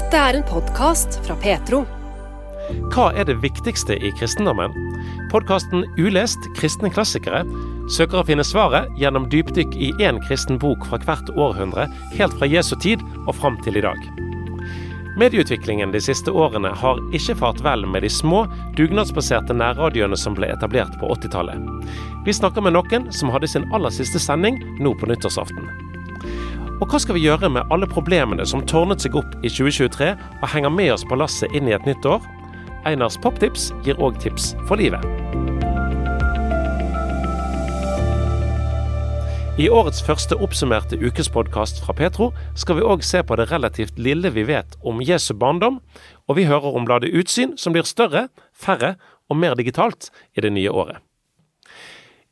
Dette er en podkast fra Petro. Hva er det viktigste i kristendommen? Podkasten Ulest kristne klassikere søker å finne svaret gjennom dypdykk i én kristen bok fra hvert århundre, helt fra Jesu tid og fram til i dag. Medieutviklingen de siste årene har ikke fart vel med de små, dugnadsbaserte nærradioene som ble etablert på 80-tallet. Vi snakker med noen som hadde sin aller siste sending nå på nyttårsaften. Og hva skal vi gjøre med alle problemene som tårnet seg opp i 2023 og henger med oss på lasset inn i et nytt år? Einars poptips gir òg tips for livet. I årets første oppsummerte ukespodkast fra Petro skal vi òg se på det relativt lille vi vet om Jesu barndom, og vi hører om bladet Utsyn, som blir større, færre og mer digitalt i det nye året.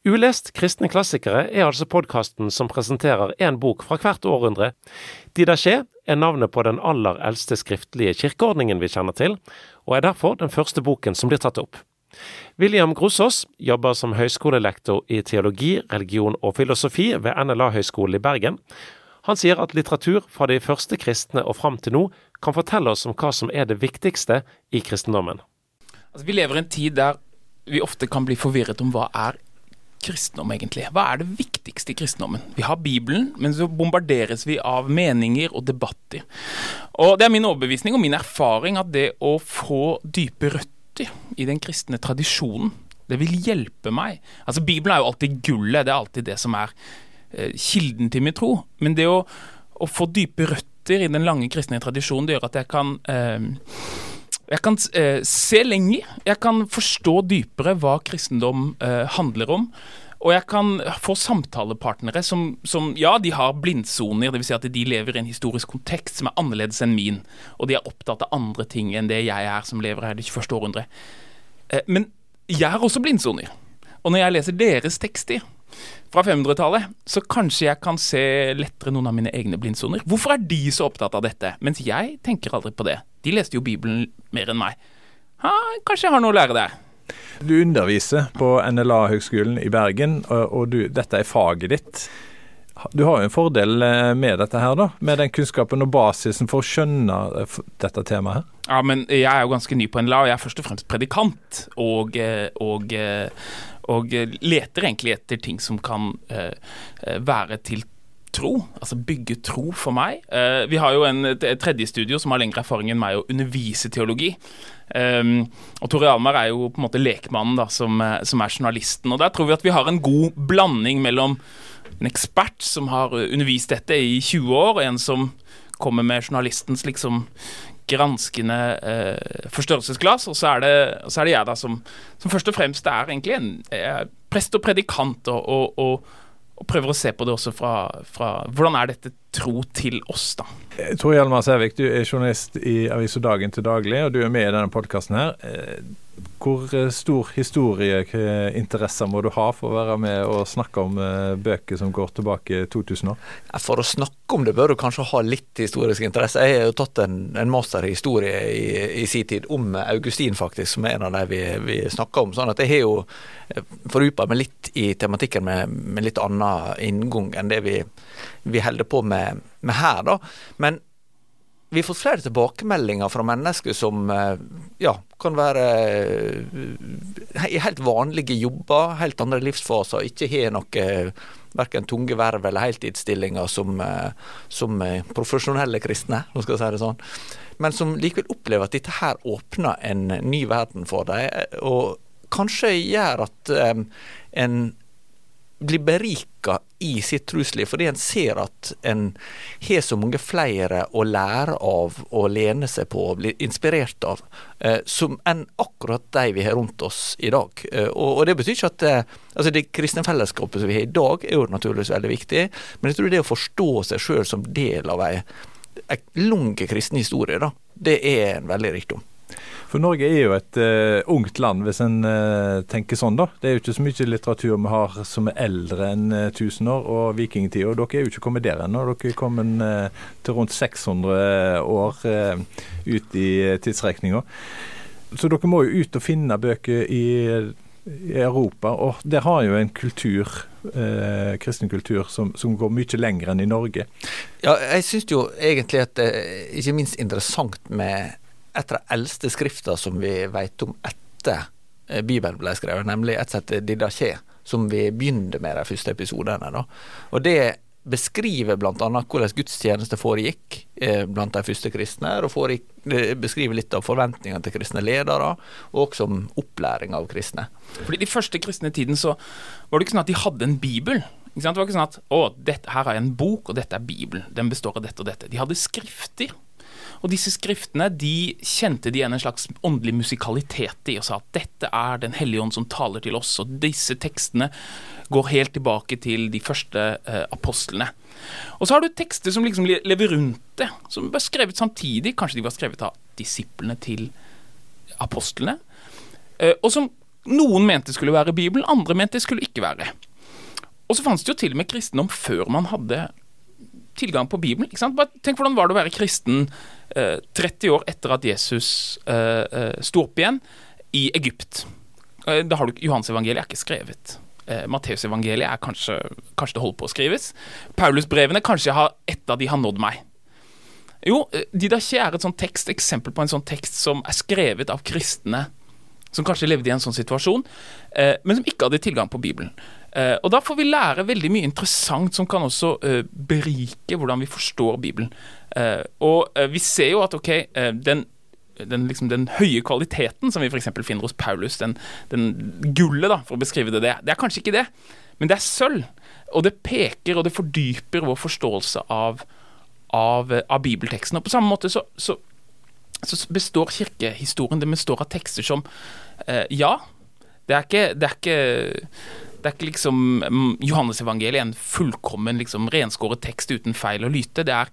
Ulest kristne klassikere er altså podkasten som presenterer én bok fra hvert århundre. Didaché er navnet på den aller eldste skriftlige kirkeordningen vi kjenner til, og er derfor den første boken som blir tatt opp. William Grosås jobber som høyskolelektor i teologi, religion og filosofi ved NLA-høgskolen i Bergen. Han sier at litteratur fra de første kristne og fram til nå kan fortelle oss om hva som er det viktigste i kristendommen. Altså, vi lever i en tid der vi ofte kan bli forvirret om hva er kristendom, egentlig? Hva er det viktigste i kristendommen? Vi har Bibelen, men så bombarderes vi av meninger og debatter. Og Det er min overbevisning og min erfaring at det å få dype røtter i den kristne tradisjonen, det vil hjelpe meg. Altså Bibelen er jo alltid gullet, det er alltid det som er eh, kilden til min tro. Men det å, å, få dype røtter i den lange kristne tradisjonen, det gjør at jeg kan eh, jeg kan eh, se lenger, jeg kan forstå dypere hva kristendom eh, handler om. Og jeg kan få samtalepartnere som, som ja, de har blindsoner, dvs. Si at de lever i en historisk kontekst som er annerledes enn min, og de er opptatt av andre ting enn det jeg er som lever her det 21. århundre. Eh, men jeg har også blindsoner. Og når jeg leser deres tekster, fra 500-tallet, så kanskje jeg kan se lettere noen av mine egne blindsoner. Hvorfor er de så opptatt av dette, mens jeg tenker aldri på det? De leste jo Bibelen mer enn meg. Ha, kanskje jeg har noe å lære der. Du underviser på NLA-høgskolen i Bergen, og du, dette er faget ditt. Du har jo en fordel eh, med dette her, da, med den kunnskapen og basisen for å skjønne eh, dette temaet her. Ja, men jeg er jo ganske ny på NLA, og jeg er først og fremst predikant. Og, eh, og og leter egentlig etter ting som kan være til tro, altså bygge tro for meg. Uh, vi har jo en tredje studio som har lengre erfaring enn meg å undervise teologi. Um, og Tore Almar er jo på en måte lekmannen da, som, som, er journalisten. Og Der tror vi at vi har en god blanding mellom en ekspert som har undervist dette i 20 år, og en som kommer med journalistens liksom granskende eh, forstørrelsesglass. Og så er, det, så er det, jeg da som, som, først og fremst er egentlig en eh, prest og predikant, og, og, og, og, prøver å se på det også fra, fra, Hvordan er dette tro til oss, da? Tor Hjalmar Sævik, du er journalist i avisa Dagen til daglig, og du er med i denne podkasten her. Hvor eh, stor historieinteresse må du ha for å være med og snakke om eh, bøker som går tilbake 2000 år? For å snakke om det bør du kanskje ha litt historisk interesse. Jeg har jo tatt en, en master i historie i, i sin tid om Augustin, faktisk, som er en av de vi, vi snakker om. sånn at jeg har jo eh, fordypa meg litt i tematikken med, med litt annen inngang enn det vi, vi holder på med, med her. da. Men vi har fått flere tilbakemeldinger fra mennesker som eh, ja, kan være eh, i helt vanlige jobber, helt andre livsfaser, ikke har noe verken tunge verv eller heltidsstillinger som, eh, som profesjonelle kristne, om skal si det sånn. Men som likevel opplever at dette her åpner en ny verden for dem, og kanskje gjør at en blir berika i sitt trusliv, fordi en ser at en har så mange flere å lære av og lene seg på og bli inspirert av, eh, som enn akkurat de vi har rundt oss i dag. Eh, og, og, det betyr ikke at eh, altså Det kristne fellesskapet som vi har i dag, er jo naturligvis veldig viktig, men jeg tror det å forstå seg sjøl som del av ei, ei lang kristen historie, da, det er en veldig rikdom. For Norge er jo et uh, ungt land, hvis en uh, tenker sånn, da. Det er jo ikke så mye litteratur vi har som er eldre enn uh, 1000 år og vikingtida. Dere er jo ikke kommet der ennå. Dere er kommet uh, til rundt 600 år ut i tidsrekninga. Så dere må jo ut og finne bøker i i Europa, og der har jo en kultur, eh, kristen kultur, som, som, går mye lenger enn i Norge. Ja, jeg syns jo egentlig at det er ikke minst interessant med et av de eldste skrifta som vi vet om etter eh, Bibelen ble skrevet, nemlig et sett Didaché, som vi begynte med de første episodene. Da. Og det beskriver bl.a. hvordan gudstjeneste foregikk eh, blant de første kristne. og foregikk, Beskriver litt av forventningene til kristne ledere, og også om opplæring av kristne. Fordi De første kristne tiden så var det ikke sånn at de hadde en bibel. Det var ikke sånn at å, dette, her har jeg en bok, og dette er Bibelen. Den består av dette og dette. De hadde skrifter. Og disse skriftene de kjente de igjen en slags åndelig musikalitet i, og sa at dette er Den hellige ånd som taler til oss. Og disse tekstene går helt tilbake til de første eh, apostlene. Og så har du tekster som liksom lever rundt det, som ble skrevet samtidig. Kanskje de var skrevet av disiplene til apostlene. Eh, og som noen mente skulle være Bibelen, andre mente det skulle ikke være. Og så fantes det jo til og med kristendom før man hadde tilgang på Bibelen. ikke sant? Bare tenk hvordan var det å være kristen eh, 30 år etter at Jesus eh, eh, sto opp igjen i Egypt. Eh, da har du Johans evangeliet er ikke skrevet. Eh, Matteusevangeliet er kanskje, kanskje det holder på å skrives. Paulusbrevene kanskje har ett av de har nådd meg. Jo, eh, Didache er et sånt tekst, eksempel på en sånn tekst som er skrevet av kristne som kanskje levde i en sånn situasjon, eh, men som ikke hadde tilgang på Bibelen. Eh, og Da får vi lære veldig mye interessant som kan også eh, berike hvordan vi forstår Bibelen. Eh, og vi ser jo at ok, den, den, liksom, den høye kvaliteten som vi f.eks. finner hos Paulus, den, den, gullet, da, for å beskrive det, det, det er kanskje ikke det, men det er sølv. Og det peker og det fordyper vår forståelse av, av, av bibelteksten. Og på samme måte så, så, så, består kirkehistorien det består av tekster som Ja, det er ikke, det er ikke det er ikke liksom mm, Johannesevangeliet en fullkommen liksom, renskåret tekst uten feil og lyte. Det er,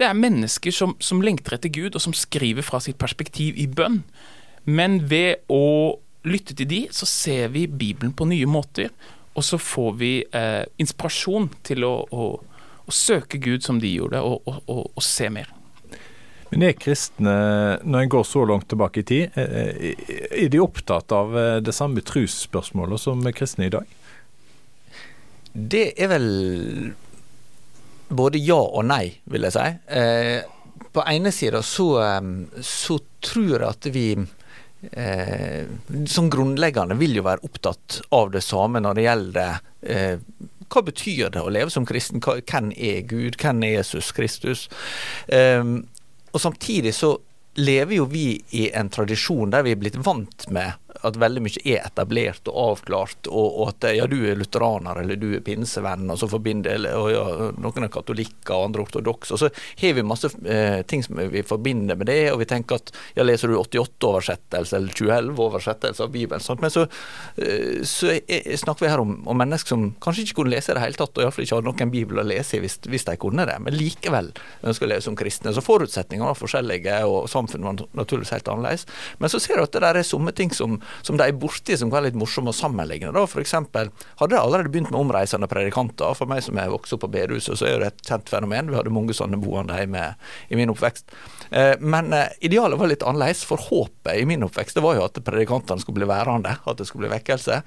det er mennesker som, som, lengter etter Gud, og som skriver fra sitt perspektiv i bønn. Men ved å lytte til de, så ser vi Bibelen på nye måter. Og så får vi eh, inspirasjon til å, å, å, søke Gud som de gjorde, og, og, og se mer. Men er kristne, når en går så langt tilbake i tid, eh, eh, er de opptatt av eh, det samme trosspørsmålet som kristne i dag? Det er vel både ja og nei, vil jeg si. På ene sida så, så, tror jeg at vi som grunnleggende vil jo være opptatt av det samme når det gjelder hva betyr det å leve som kristen? Hvem er Gud? Hvem er Jesus Kristus? Og samtidig så lever jo vi i en tradisjon der vi er blitt vant med at veldig mye er etablert og avklart, og, og at ja, du er lutheraner eller du er pinsevenn, og så forbinder eller, og ja, noen er katolikker og andre ortodokse. Og så har vi masse eh, ting som vi forbinder med det, og vi tenker at ja, leser du 88-oversettelse eller 2011-oversettelse av Bibelen, sant? men så, eh, så er, snakker vi her om, om, mennesker som kanskje ikke kunne lese i det hele tatt, og iallfall ikke hadde noen bibel å lese hvis, hvis, de kunne det, men likevel ønsker å leve som kristne. Så forutsetningene var forskjellige, og samfunnet var naturligvis helt annerledes. Men så ser du at det der er somme ting som som de er borti som kan være litt morsomme å sammenligne. Da. For eksempel, hadde de allerede begynt med omreisende predikanter. For meg som er vokst opp på bedehuset, så er det et kjent fenomen. Vi hadde mange sånne boende hjemme i min oppvekst. Eh, men eh, idealet var litt annerledes, for håpet i min oppvekst det var jo at predikantene skulle bli værende, at det skulle bli vekkelse.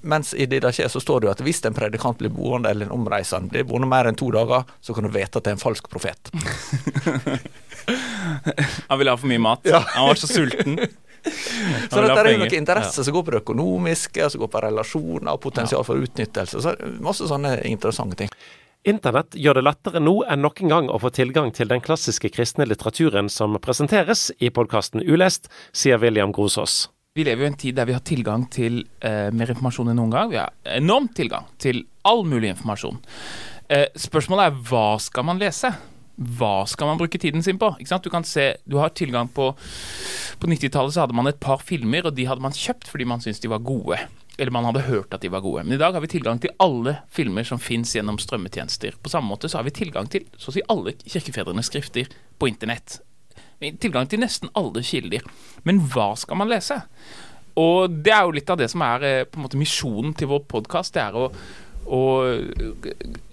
Mens i det der skjer, så står det jo at hvis en predikant blir boende eller en omreisende blir boende mer enn to dager, så kan du vite at det er en falsk profet. Han ville ha for mye mat. Ja. Han var så sulten. så dette er jo noen interesser som går på det økonomiske, som går på relasjoner og potensial for utnyttelse. Så masse sånne interessante ting. Internett gjør det lettere nå enn noen gang å få tilgang til den klassiske kristne litteraturen som presenteres i podkasten Ulest, sier William Grosås. Vi lever jo i en tid der vi har tilgang til eh, mer informasjon enn noen gang. Vi har enormt tilgang til all mulig informasjon. Eh, spørsmålet er hva skal man lese? Hva skal man bruke tiden sin på? Du kan se, du har tilgang på På 90-tallet så hadde man et par filmer, og de hadde man kjøpt fordi man syntes de var gode. Eller man hadde hørt at de var gode. Men i dag har vi tilgang til alle filmer som fins gjennom strømmetjenester. På samme måte så har vi tilgang til så å si alle kirkefedrenes skrifter på internett. Tilgang til nesten alle kilder. Men hva skal man lese? Og det er jo litt av det som er eh, på en måte misjonen til vår podkast. Det er å og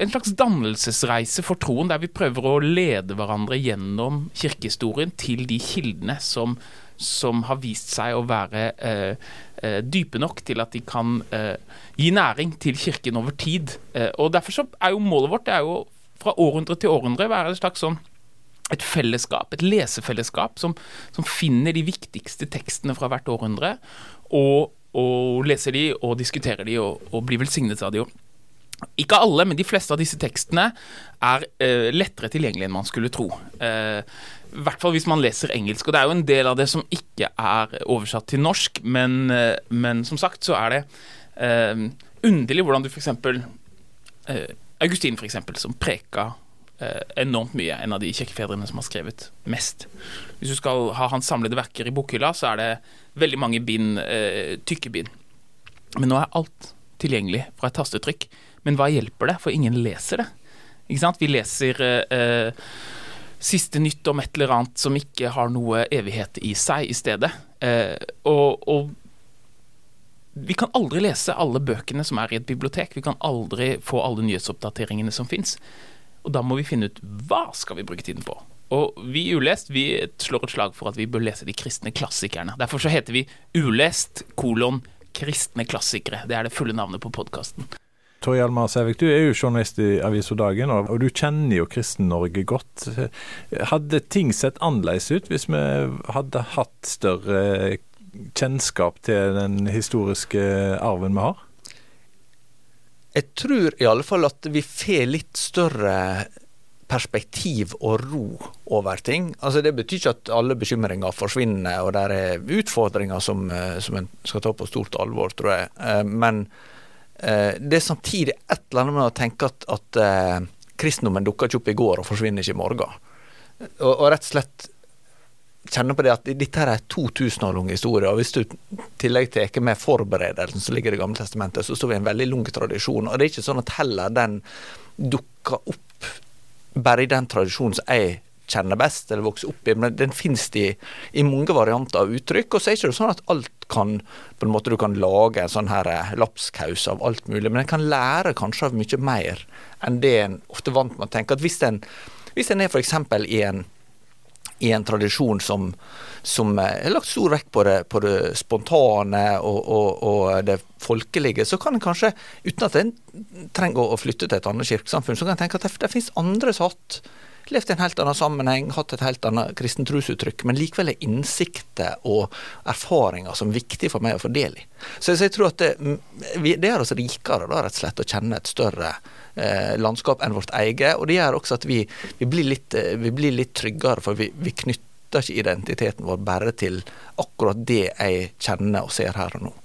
en slags dannelsesreise for troen, der vi prøver å lede hverandre gjennom kirkehistorien til de kildene som, som har vist seg å være eh, eh, dype nok til at de kan eh, gi næring til kirken over tid. Eh, og Derfor er jo målet vårt det er jo fra århundre til århundre være et slags sånn et fellesskap, et lesefellesskap, som, som, finner de viktigste tekstene fra hvert århundre, og, og leser de og diskuterer de og, og blir velsignet av de. Ikke alle, men de fleste av disse tekstene er uh, lettere tilgjengelige enn man skulle tro. Uh, I hvert fall hvis man leser engelsk. Og det er jo en del av det som ikke er oversatt til norsk, men, uh, men som sagt så er det underlig hvordan du f.eks. Uh, Augustin, f.eks., som preka enormt mye. En av de kirkefedrene som har skrevet mest. Hvis du skal ha hans samlede verker i bokhylla, så er det veldig mange bind, tykke bind. Men nå er alt tilgjengelig fra et tastetrykk. Men hva hjelper det, for ingen leser det? Ikke sant? Vi leser eh, siste nytt om et eller annet som ikke har noe evighet i seg, i stedet. Eh, og, og, vi kan aldri lese alle bøkene som er i et bibliotek. Vi kan aldri få alle nyhetsoppdateringene som fins. Og da må vi finne ut hva skal vi bruke tiden på. Og vi i Ulest vi slår et slag for at vi bør lese de kristne klassikerne. Derfor så heter vi Ulest kolon kristne klassikere. Det er det fulle navnet på podkasten. Tor Hjalmar Sævik, du er jo journalist i Avisa Dagen, og du kjenner jo Kristen-Norge godt. Hadde ting sett annerledes ut hvis vi hadde hatt større kjennskap til den historiske arven vi har? Jeg tror i alle fall at vi får litt større perspektiv og ro over ting. Altså Det betyr ikke at alle bekymringer forsvinner, og det er utfordringer som, eh, som en skal ta på stort alvor, tror jeg. Eh, men det er samtidig et eller annet med å tenke at, at eh, kristendommen dukka ikke opp i går og forsvinner ikke i morgen. Og, og, rett og slett kjenne på det at dette er en 2000 år lang historie. og Hvis du i tillegg tar med forberedelsen som ligger i Gamle testamentet, så står vi i en veldig lang tradisjon. og Det er ikke sånn at heller den dukker opp bare i den tradisjonen som jeg kjenner best, eller vokser opp i. Men den finnes i, i mange varianter av uttrykk. Og så er det ikke sånn at alt kan på en måte Du kan lage en sånn her eh, lapskaus av alt mulig, men en kan lære kanskje av mye mer enn det en ofte vant med å tenke. At hvis en, hvis en er f.eks. i en i en tradisjon som, som er lagt stor vekt på det, på det spontane og, og, og, det folkelige, så kan en kanskje, uten at en trenger å flytte til et annet kirkesamfunn, så kan en tenke at det, det finnes andre hatt levd i en helt annen sammenheng, hatt et helt annet kristent trosuttrykk, men likevel er innsikter og erfaringer som er viktig for meg å få del i. Så, jeg tror at det, det er oss rikere, da, rett og slett, å kjenne et større eh, landskap enn vårt eget. Og det gjør også at vi, vi, blir, litt, eh, vi blir, litt, tryggere, for vi, vi knytter ikke identiteten vår bare til akkurat det jeg kjenner og ser her og nå.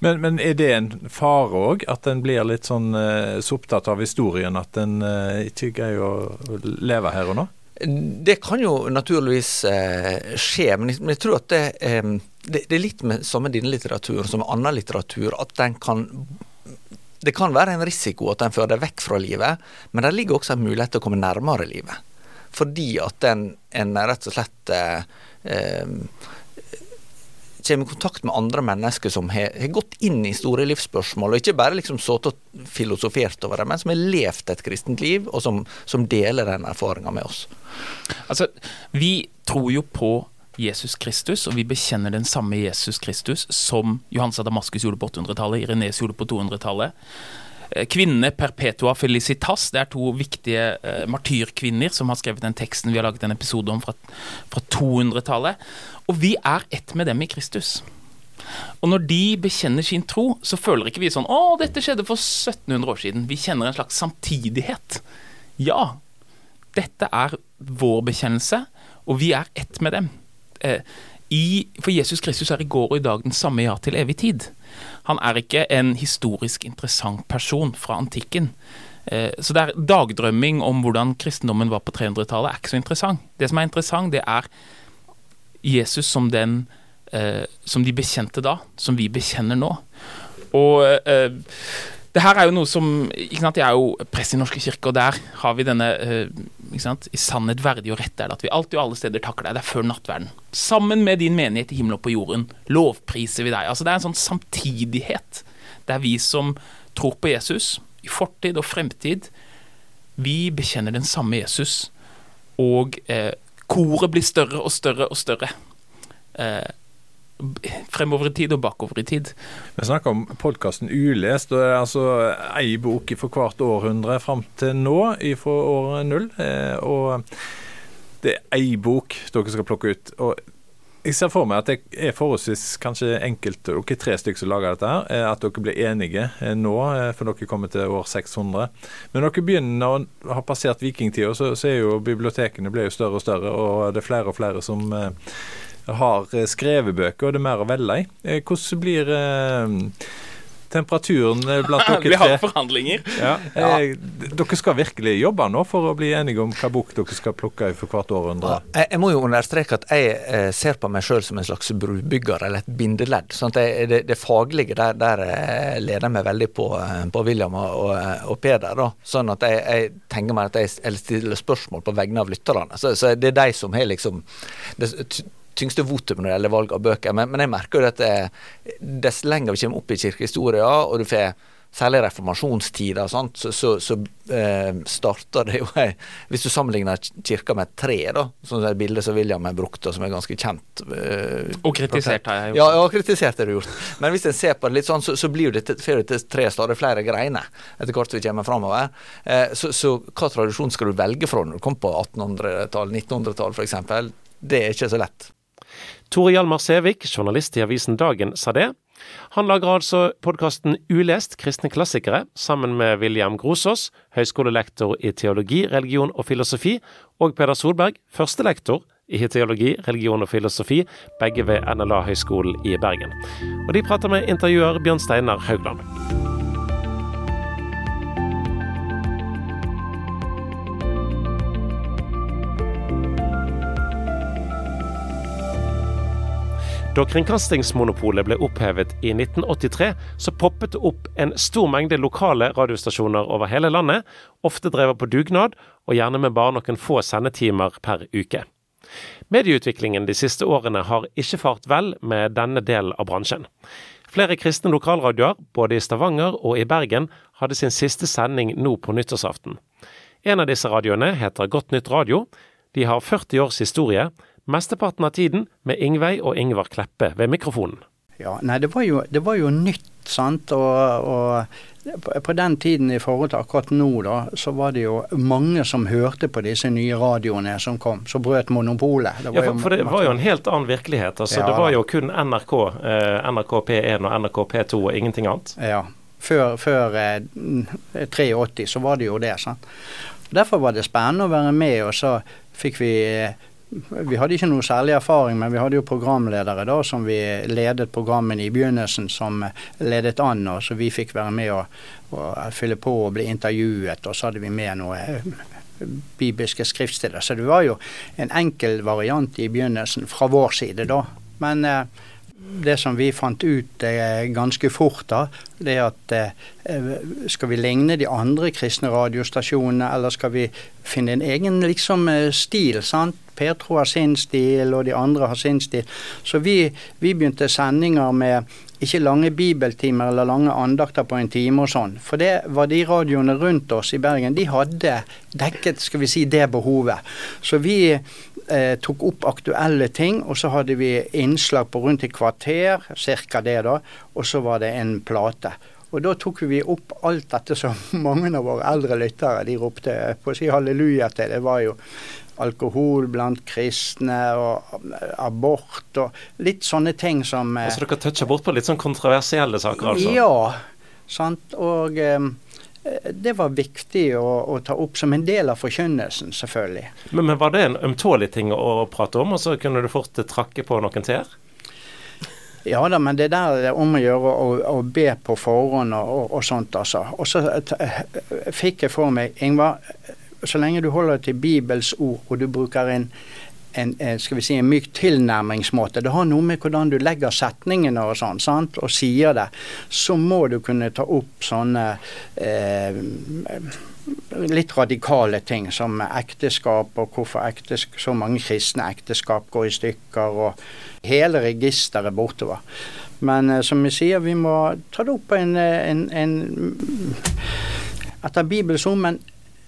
Men, men, er det en fare òg, at en blir litt sånn uh, så opptatt av historien at en uh, ikke greier å leve her og nå? Det kan jo naturligvis uh, skje, men jeg, men jeg, tror at det, um, det, det, er litt med samme denne litteraturen som med annen litteratur, at den kan det kan være en risiko at den fører deg vekk fra livet, men det ligger også en mulighet til å komme nærmere livet. Fordi at en, en rett og slett eh, kommer i kontakt med andre mennesker som har, gått inn i store livsspørsmål, og ikke bare liksom sittet og filosofert over det, men som har levd et kristent liv, og som, som deler den erfaringa med oss. Altså, vi tror jo på Jesus Kristus, og vi bekjenner den samme Jesus Kristus som Johansa Damaskus gjorde på 800-tallet, Irenes gjorde på 200-tallet. Eh, kvinnene Perpetua Felicitas, det er to viktige uh, martyrkvinner som har skrevet den teksten vi har laget en episode om fra, fra 200-tallet. Og vi er ett med dem i Kristus. Og når de bekjenner sin tro, så føler ikke vi sånn 'Å, dette skjedde for 1700 år siden'. Vi kjenner en slags samtidighet. Ja, dette er vår bekjennelse, og vi er ett med dem. Eh, i, for Jesus Kristus er i går og i dag den samme ja til evig tid. Han er ikke en historisk interessant person fra antikken. Eh, så det er dagdrømming om hvordan kristendommen var på 300-tallet, er ikke så interessant. Det som er interessant, det er Jesus som den eh, som de bekjente da, som vi bekjenner nå. Og eh, det her er jo noe som ikke sant, Jeg er jo prest i Norske kirke, og der har vi denne ikke sant, I sannhet verdig og rett er det at vi alltid og alle steder takker deg. Det er før nattverden. Sammen med din menighet i himmelen og på jorden lovpriser vi deg. Altså Det er en sånn samtidighet Det er vi som tror på Jesus, i fortid og fremtid. Vi bekjenner den samme Jesus, og eh, koret blir større og større og større. Eh, fremover i tid og bakover i tid. Vi snakker om podkasten Ulest. og altså ei bok for hvert århundre fram til nå, fra år null. Eh, og det er ei bok dere skal plukke ut. og jeg ser for meg at det er forholdsvis kanskje enkelt, dere er tre stykker som lager dette, her, eh, at dere blir enige eh, nå, for dere kommer til år 600. Men når dere begynner å ha passert vikingtida, så, så er jo bibliotekene blir jo større og større, og det er flere og flere som har eh, skrevet bøker, og det er mer å velge i. Eh, hvordan blir eh, temperaturen blant dere tre? Vi har forhandlinger. Ja. Ja. Dere skal virkelig jobbe nå for å bli enige om hva bok dere skal plukke for hvert århundre? Ja, jeg, må jo understreke at jeg ser på meg sjøl som en slags brubygger, eller et bindeledd. Sånn det, det, det, faglige der, der leder meg veldig på, på William og, og, Peder. Da. Sånn at jeg, jeg, tenker meg at jeg stiller spørsmål på vegne av lytterne. Så, så det er de som har liksom det, tyngste votum når det gjelder valg av bøker. Men, men jeg merker jo at dess lenger vi kommer opp i kirkehistoria, og du får særlig reformasjonstida, så, så, så eh, starter det jo Hvis du sammenligner kirka med et tre, da, som det bildet som William har brukt, og som er ganske kjent eh, Og kritisert har jeg gjort. Ja, ja kritisert har du gjort. Men hvis en ser på det litt sånn, så, så blir det til det tre stadig flere greiner etter hvert vi kommer framover. Eh, så, så hva tradisjon skal du velge fra når du kommer på 1800-tall, 1900-tall f.eks.? Det er ikke så lett. Tore Hjalmar Sævik, journalist i avisen Dagen, sa det. Han lager altså podkasten Ulest kristne klassikere sammen med William Grosås, høyskolelektor i teologi, religion og filosofi, og Peder Solberg, førstelektor i teologi, religion og filosofi, begge ved NLA Høgskolen i Bergen. Og de prater med intervjuer Bjørn Steinar Haugland. Da kringkastingsmonopolet ble opphevet i 1983, så poppet det opp en stor mengde lokale radiostasjoner over hele landet, ofte drevet på dugnad, og gjerne med bare noen få sendetimer per uke. Medieutviklingen de siste årene har ikke fart vel med denne delen av bransjen. Flere kristne lokalradioer, både i Stavanger og i Bergen, hadde sin siste sending nå på nyttårsaften. En av disse radioene heter Godt nytt radio. De har 40 års historie, mesteparten av tiden med Ingveig og Ingvar Kleppe ved mikrofonen. Ja, nei, det var jo, det var jo nytt, sant. Og, og, på den tiden i forhold til akkurat nå, da, så var det jo mange som hørte på disse nye radioene som kom, som brøt monopolet. ja, for, for, det var jo en helt annen virkelighet. altså ja, Det var jo kun NRK, eh, NRK P1 og NRK P2 og ingenting annet. Ja. Før, før eh, 83 så var det jo det. sant. Derfor var det spennende å være med, og så fikk vi eh, vi hadde ikke noe særlig erfaring, men vi hadde jo programledere da som vi ledet programmene i begynnelsen, som ledet an. og Så vi fikk være med og, og fylle på og bli intervjuet. Og så hadde vi med noe eh, bibelske skriftsteder. Så det var jo en enkel variant i begynnelsen fra vår side da. Men eh, det som vi fant ut eh, ganske fort, da, det er at eh, skal vi ligne de andre kristne radiostasjonene, eller skal vi finne en egen liksom, eh, stil? sant? Petro har sin stil, og de andre har sin stil. Så vi, vi begynte sendinger med ikke lange bibeltimer eller lange andakter på en time og sånn. For det var de radioene rundt oss i Bergen, de hadde dekket skal vi si, det behovet. Så vi eh, tok opp aktuelle ting, og så hadde vi innslag på rundt et kvarter, ca. det da, og så var det en plate. Og da tok vi opp alt dette som mange av våre eldre lyttere de ropte på å si halleluja til. Det var jo alkohol blant kristne og abort og litt sånne ting som Så Altså dere toucher bort på litt sånn kontroversielle saker, altså? Ja, sant. Og eh, det var viktig å, å, ta opp som en del av forkynnelsen, selvfølgelig. Men, men, var det en ømtålig ting å prate om, og så kunne du fort trakke på noen til? Ja da, men det der er om å gjøre å, å be på forhånd og, og, og sånt, altså. Og så fikk jeg for meg, Ingvar, så lenge du holder til Bibels ord, og du bruker en en, skal vi si, en myk tilnærmingsmåte. Det har noe med hvordan du legger setningene og sånn, sant, og sier det. Så må du kunne ta opp sånne eh, litt radikale ting som ekteskap, og hvorfor ektesk, så mange kristne ekteskap går i stykker, og hele registeret bortover. Men eh, som vi sier, vi må ta det opp på en, eh, en, en etter Bibels ord, men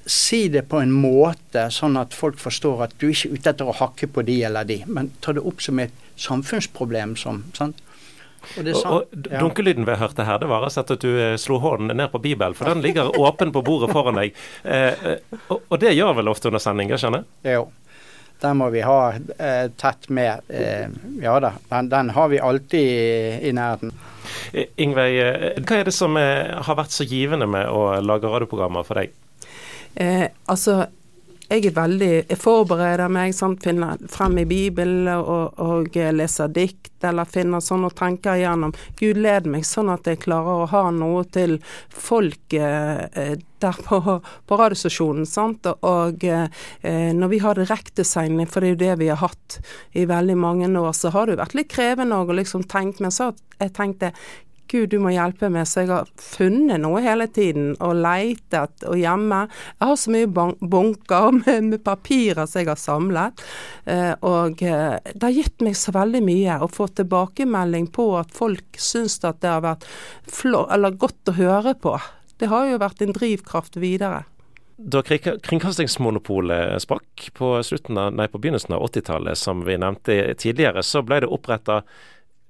si det på en måte sånn at folk forstår at du er ikke ute etter å hakke på de eller de, men ta det opp som et samfunnsproblem. Som, sant? Og, og, og Dunkelyden vi hørte her, det var altså at du eh, slo hånden ned på Bibelen, for den ligger åpen på bordet foran deg. Eh, eh, og, og, det gjør vel ofte under sendinger, skjønner jeg? Jo. Den må vi ha eh, tett med. Eh, ja da, den, den, har vi alltid i, i nærheten. Ingveig, hva er det som har vært så givende med å lage radioprogrammer for deg? Eh, altså, jeg er veldig Jeg forbereder meg, sant, finner frem i Bibelen og, og leser dikt eller finner sånn og tenker igjennom. Gud led meg sånn at jeg klarer å ha noe til folk eh, der på, på radiostasjonen. sant, Og eh, når vi har direktesending, for det er jo det vi har hatt i veldig mange år, så har det jo vært litt krevende å liksom tenke, men så jeg tenkte Gud, du må hjelpe meg. Så jeg har funnet noe hele tiden, og leitet og hjemme. Jeg har så mye bunker med, med papirer som jeg har samlet. Eh, og eh, det har gitt meg så veldig mye å få tilbakemelding på at folk syns at det har vært godt å høre på. Det har jo vært en drivkraft videre. Da Kringkastingsmonopolet sprakk på, av, nei, på begynnelsen av 80-tallet, som vi nevnte tidligere, så ble det oppretta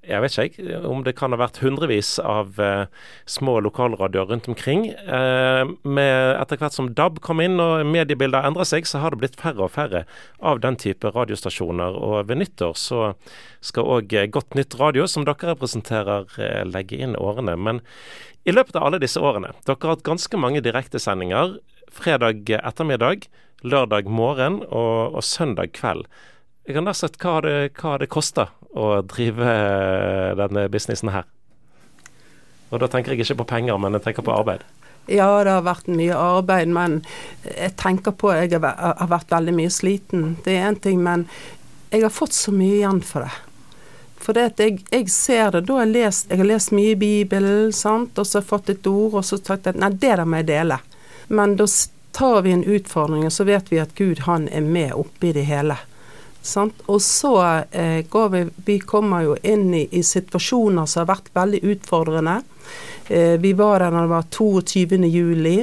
jeg vet ikke om det kan ha vært hundrevis av eh, små lokalradioer rundt omkring. Eh, Etter hvert som DAB kom inn og mediebildet endra seg, så har det blitt færre og færre av den type radiostasjoner. Og ved nyttår så skal òg Godt nytt radio, som dere representerer, eh, legge inn årene. Men i løpet av alle disse årene, dere har hatt ganske mange direktesendinger fredag ettermiddag, lørdag morgen og, og søndag kveld. Jeg kan da sett hva det, hva det koster å drive eh, denne businessen her. Og da tenker jeg ikke på penger, men jeg tenker på arbeid. Ja, det har vært mye arbeid, men jeg tenker på at jeg har vært veldig mye sliten. Det er én ting, men jeg har fått så mye igjen for det. For det at jeg, jeg, ser det da jeg, lest, jeg har lest mye i Bibelen, og så har jeg fått et ord, og så har jeg at nei, det der må jeg dele. Men da tar vi en utfordring, og så vet vi at Gud han er med oppi det hele. Sant? Og så eh, går vi Vi kommer jo inn i, i, situasjoner som har vært veldig utfordrende. Eh, vi var der når det var 22. juli,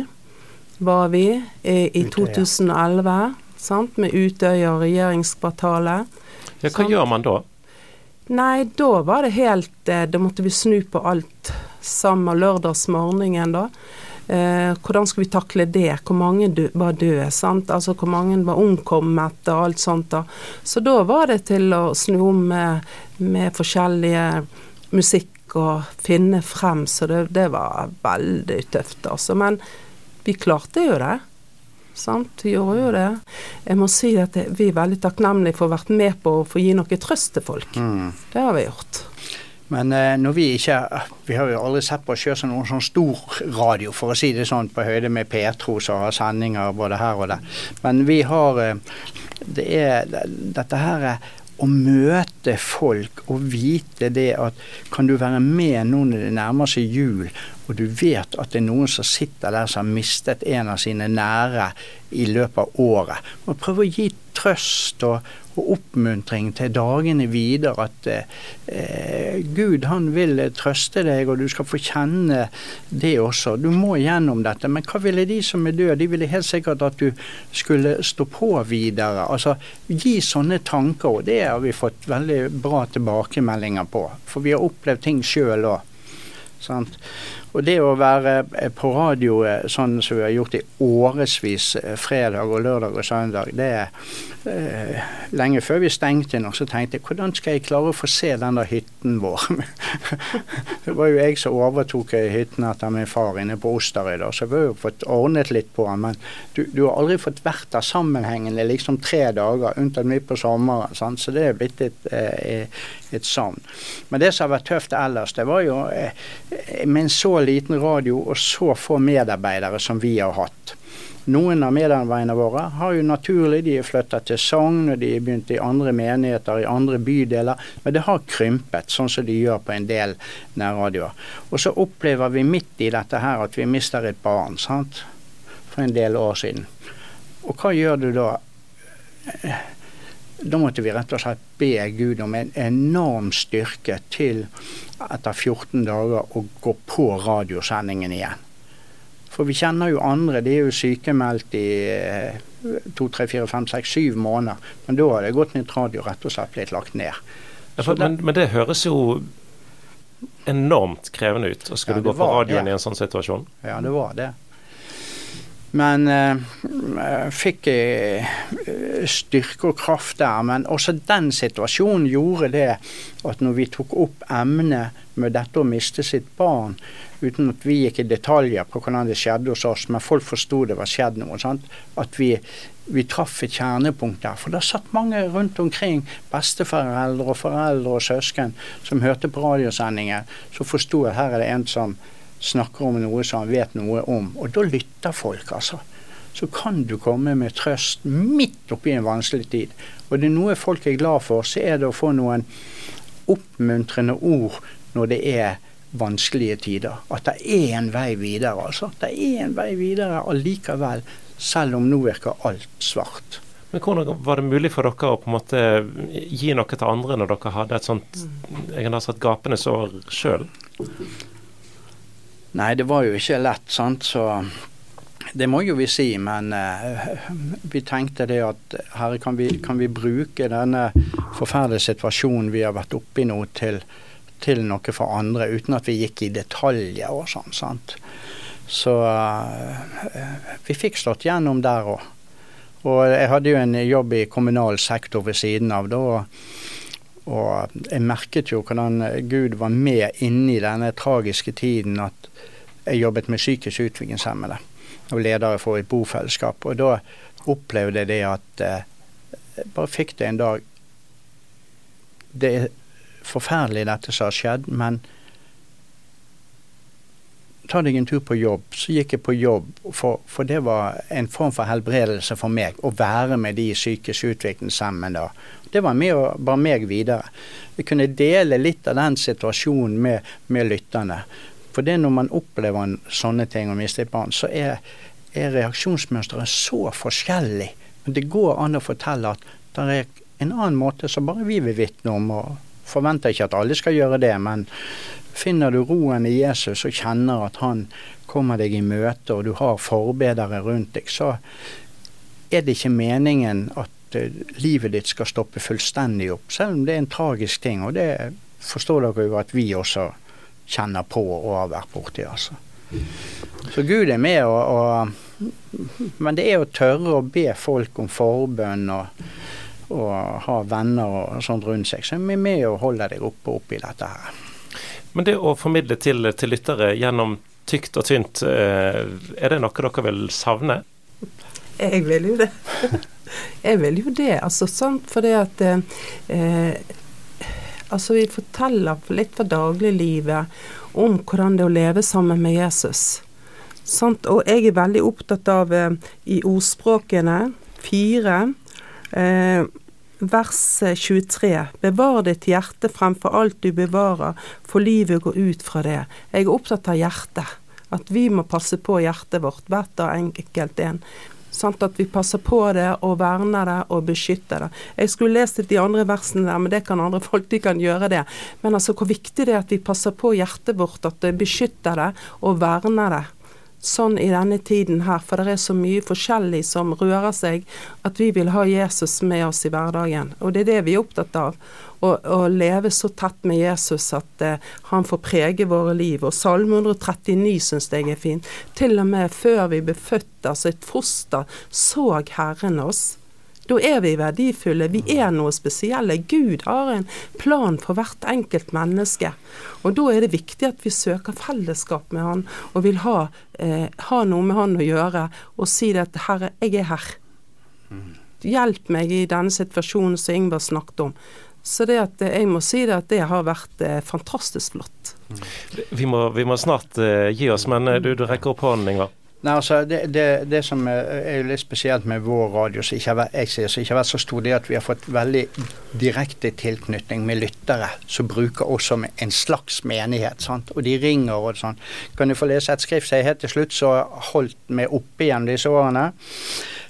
var vi, eh, i 2011. Sant? Med Utøya og regjeringskvartalet. Ja, hva sant? gjør man da? Nei, da var det helt eh, Da måtte vi snu på alt sammen lørdagsmorgenen, da. Eh, hvordan skulle vi takle det? Hvor mange dø var døde? sant? Altså Hvor mange var omkommet og alt sånt. da. Så da var det til å snu om med, med forskjellige musikk og finne frem, så det, det var veldig tøft, altså. Men vi klarte jo det. Sant? Vi gjorde jo det. Jeg må si at vi er veldig takknemlige for å ha vært med på å få gi noe trøst til folk. Mm. Det har vi gjort. Men eh, når vi ikke Vi har jo aldri sett på oss sjøl som noen sånn stor radio, for å si det sånn, på høyde med Petro som har sendinger både her og der. Men vi har eh, Det er dette her å møte folk og vite det at kan du være med nå når det nærmer seg jul, og du vet at det er noen som sitter der som har mistet en av sine nære i løpet av året. Og prøve å gi trøst og, og oppmuntring til dagene videre. At eh, Gud han vil trøste deg, og du skal få kjenne det også. Du må gjennom dette. Men hva ville de som er døde? De ville helt sikkert at du skulle stå på videre. Altså, Gi sånne tanker. Og det har vi fått veldig bra tilbakemeldinger på. For vi har opplevd ting sjøl òg. Og det å være eh, på radio eh, sånn som vi har gjort i årevis, eh, fredag og lørdag og søndag, det lenge før vi stengte nå, så tenkte jeg hvordan skal jeg klare å få se den der hytten vår? det var jo jeg som overtok hytten etter min far inne på Osterøy, så jeg har jo fått ordnet litt på den. Men du, du, har aldri fått vært der sammenhengende liksom tre dager, unntatt midt på sommeren. Sant? Så det er blitt et, et savn. Men det som har vært tøft ellers, det var jo med en så liten radio og så få medarbeidere som vi har hatt. Noen av medarbeiderne våre har jo naturlig de flytta til Sogn, og de har begynt i andre menigheter, i andre bydeler. Men det har krympet, sånn som de gjør på en del nærradioer. Og så opplever vi midt i dette her at vi mister et barn, sant. For en del år siden. Og hva gjør du da? da måtte vi rett og slett be Gud om en enorm styrke til etter 14 dager å gå på radiosendingen igjen. For vi kjenner jo andre, de er jo sykemeldt i eh, to, tre, fire, fem, seks, syv måneder. Men da har det gått nytt radio rett og slett blitt lagt ned. Ja, for, men, men, det høres jo enormt krevende ut å skulle ja, gå på radioen det. i en sånn situasjon. Ja, det var det. Men uh, fikk jeg uh, styrke og kraft der. Men også den situasjonen gjorde det at når vi tok opp emnet med dette å miste sitt barn, uten at vi gikk i detaljer på hvordan det skjedde hos oss, men folk forsto det var skjedd noe, sant? at vi, vi traff et kjernepunkt der. For det satt mange rundt omkring, besteforeldre og foreldre og søsken, som hørte på radiosendingen, som forsto at her er det en som snakker om noe som han vet noe om. Og da lytter folk, altså. Så kan du komme med trøst midt oppi en vanskelig tid. Og det er noe folk er glad for, så er det å få noen oppmuntrende ord når det er vanskelige tider. At det er en vei videre, altså. Det er en vei videre allikevel, selv om nå virker alt svart. Men hvordan var det mulig for dere å på en måte gi noe til andre når dere hadde et sånt jeg har sagt, gapende sår sjøl? Nei, det var jo ikke lett, sant. Så det må jo vi si. Men uh, vi tenkte det at herre, kan kan vi bruke denne forferdelige situasjonen vi har vært oppe i nå, til, til, noe for andre, uten at vi gikk i detaljer og sånn. sant. Så uh, vi fikk slått gjennom der òg. Og jeg hadde jo en jobb i kommunal sektor ved siden av. da, og jeg merket jo hvordan Gud var med inni denne tragiske tiden. At jeg jobbet med psykisk utviklingshemmede og leder for et bofellesskap. Og da opplevde jeg det at eh, jeg bare fikk det en dag Det er forferdelig dette som har skjedd, men ta deg en tur på jobb. Så gikk jeg på jobb, for, for det var en form for helbredelse for meg. Å være med de psykisk utviklingshemmede. Det var med å bare meg videre. Jeg kunne dele litt av den situasjonen med, med lytterne. For det når man opplever sånne ting og mister et barn, så er, er reaksjonsmønsteret så forskjellig. Men det går an å fortelle at det er en annen måte som bare vi vil vitne om. og Forventer ikke at alle skal gjøre det, men finner du roen i Jesus og kjenner at han kommer deg i møte, og du har forbedere rundt deg, så er det ikke meningen at uh, livet ditt skal stoppe fullstendig opp, selv om det er en tragisk ting. Og det forstår dere jo at vi også kjenner på og har vært borti. altså. Så Gud er med og, og, Men det er å tørre å be folk om forbønn og, og ha venner og sånt rundt seg, som er med og holder deg oppe oppi dette her. Men det å formidle til, til lyttere gjennom tykt og tynt, eh, er det noe dere vil savne? Jeg vil jo det. Jeg vil jo det, altså sant, for det at eh, Altså, vi forteller litt fra dagliglivet om hvordan det er å leve sammen med Jesus. Sant? Og jeg er veldig opptatt av eh, i ordspråkene fire eh, vers 23. Bevar ditt hjerte fremfor alt du bevarer, for livet går ut fra det. Jeg er opptatt av hjertet. At vi må passe på hjertet vårt, hvert og enkelt en. Sånn At vi passer på det og verner det og beskytter det. Jeg skulle lest de andre versene der, men det kan andre folk de kan gjøre det. Men altså hvor viktig det er at vi passer på hjertet vårt, at det beskytter det og verner det. Sånn i denne tiden her, for det er så mye forskjellig som rører seg, at vi vil ha Jesus med oss i hverdagen. Og det er det vi er opptatt av å, leve så tett med Jesus at eh, han får prege våre liv. Og Salme 139 syns jeg er fin. Til og med før vi ble født, altså et foster, så Herren oss. Da er vi verdifulle. Vi er noe spesielle. Gud har en plan for hvert enkelt menneske. Og da er det viktig at vi søker fellesskap med Han, og vil ha, eh, ha noe med Han å gjøre, og si det at 'Herre, jeg er her'. Hjelp meg i denne situasjonen som Ingvar snakket om. Så det at jeg må si det at det har vært eh, fantastisk flott. Vi må, vi må snart eh, gi oss, men uh, du, du, rekker opp hånden, Ingvar. Nei, altså det, det, det, som er litt spesielt med vår radio, som ikke, ikke har vært så stor, det er at vi har fått veldig direkte tilknytning med lyttere som bruker oss som en slags menighet. sant? Og de ringer og sånn. Kan du få lese et skrift som jeg helt til slutt så holdt meg oppe igjen disse årene?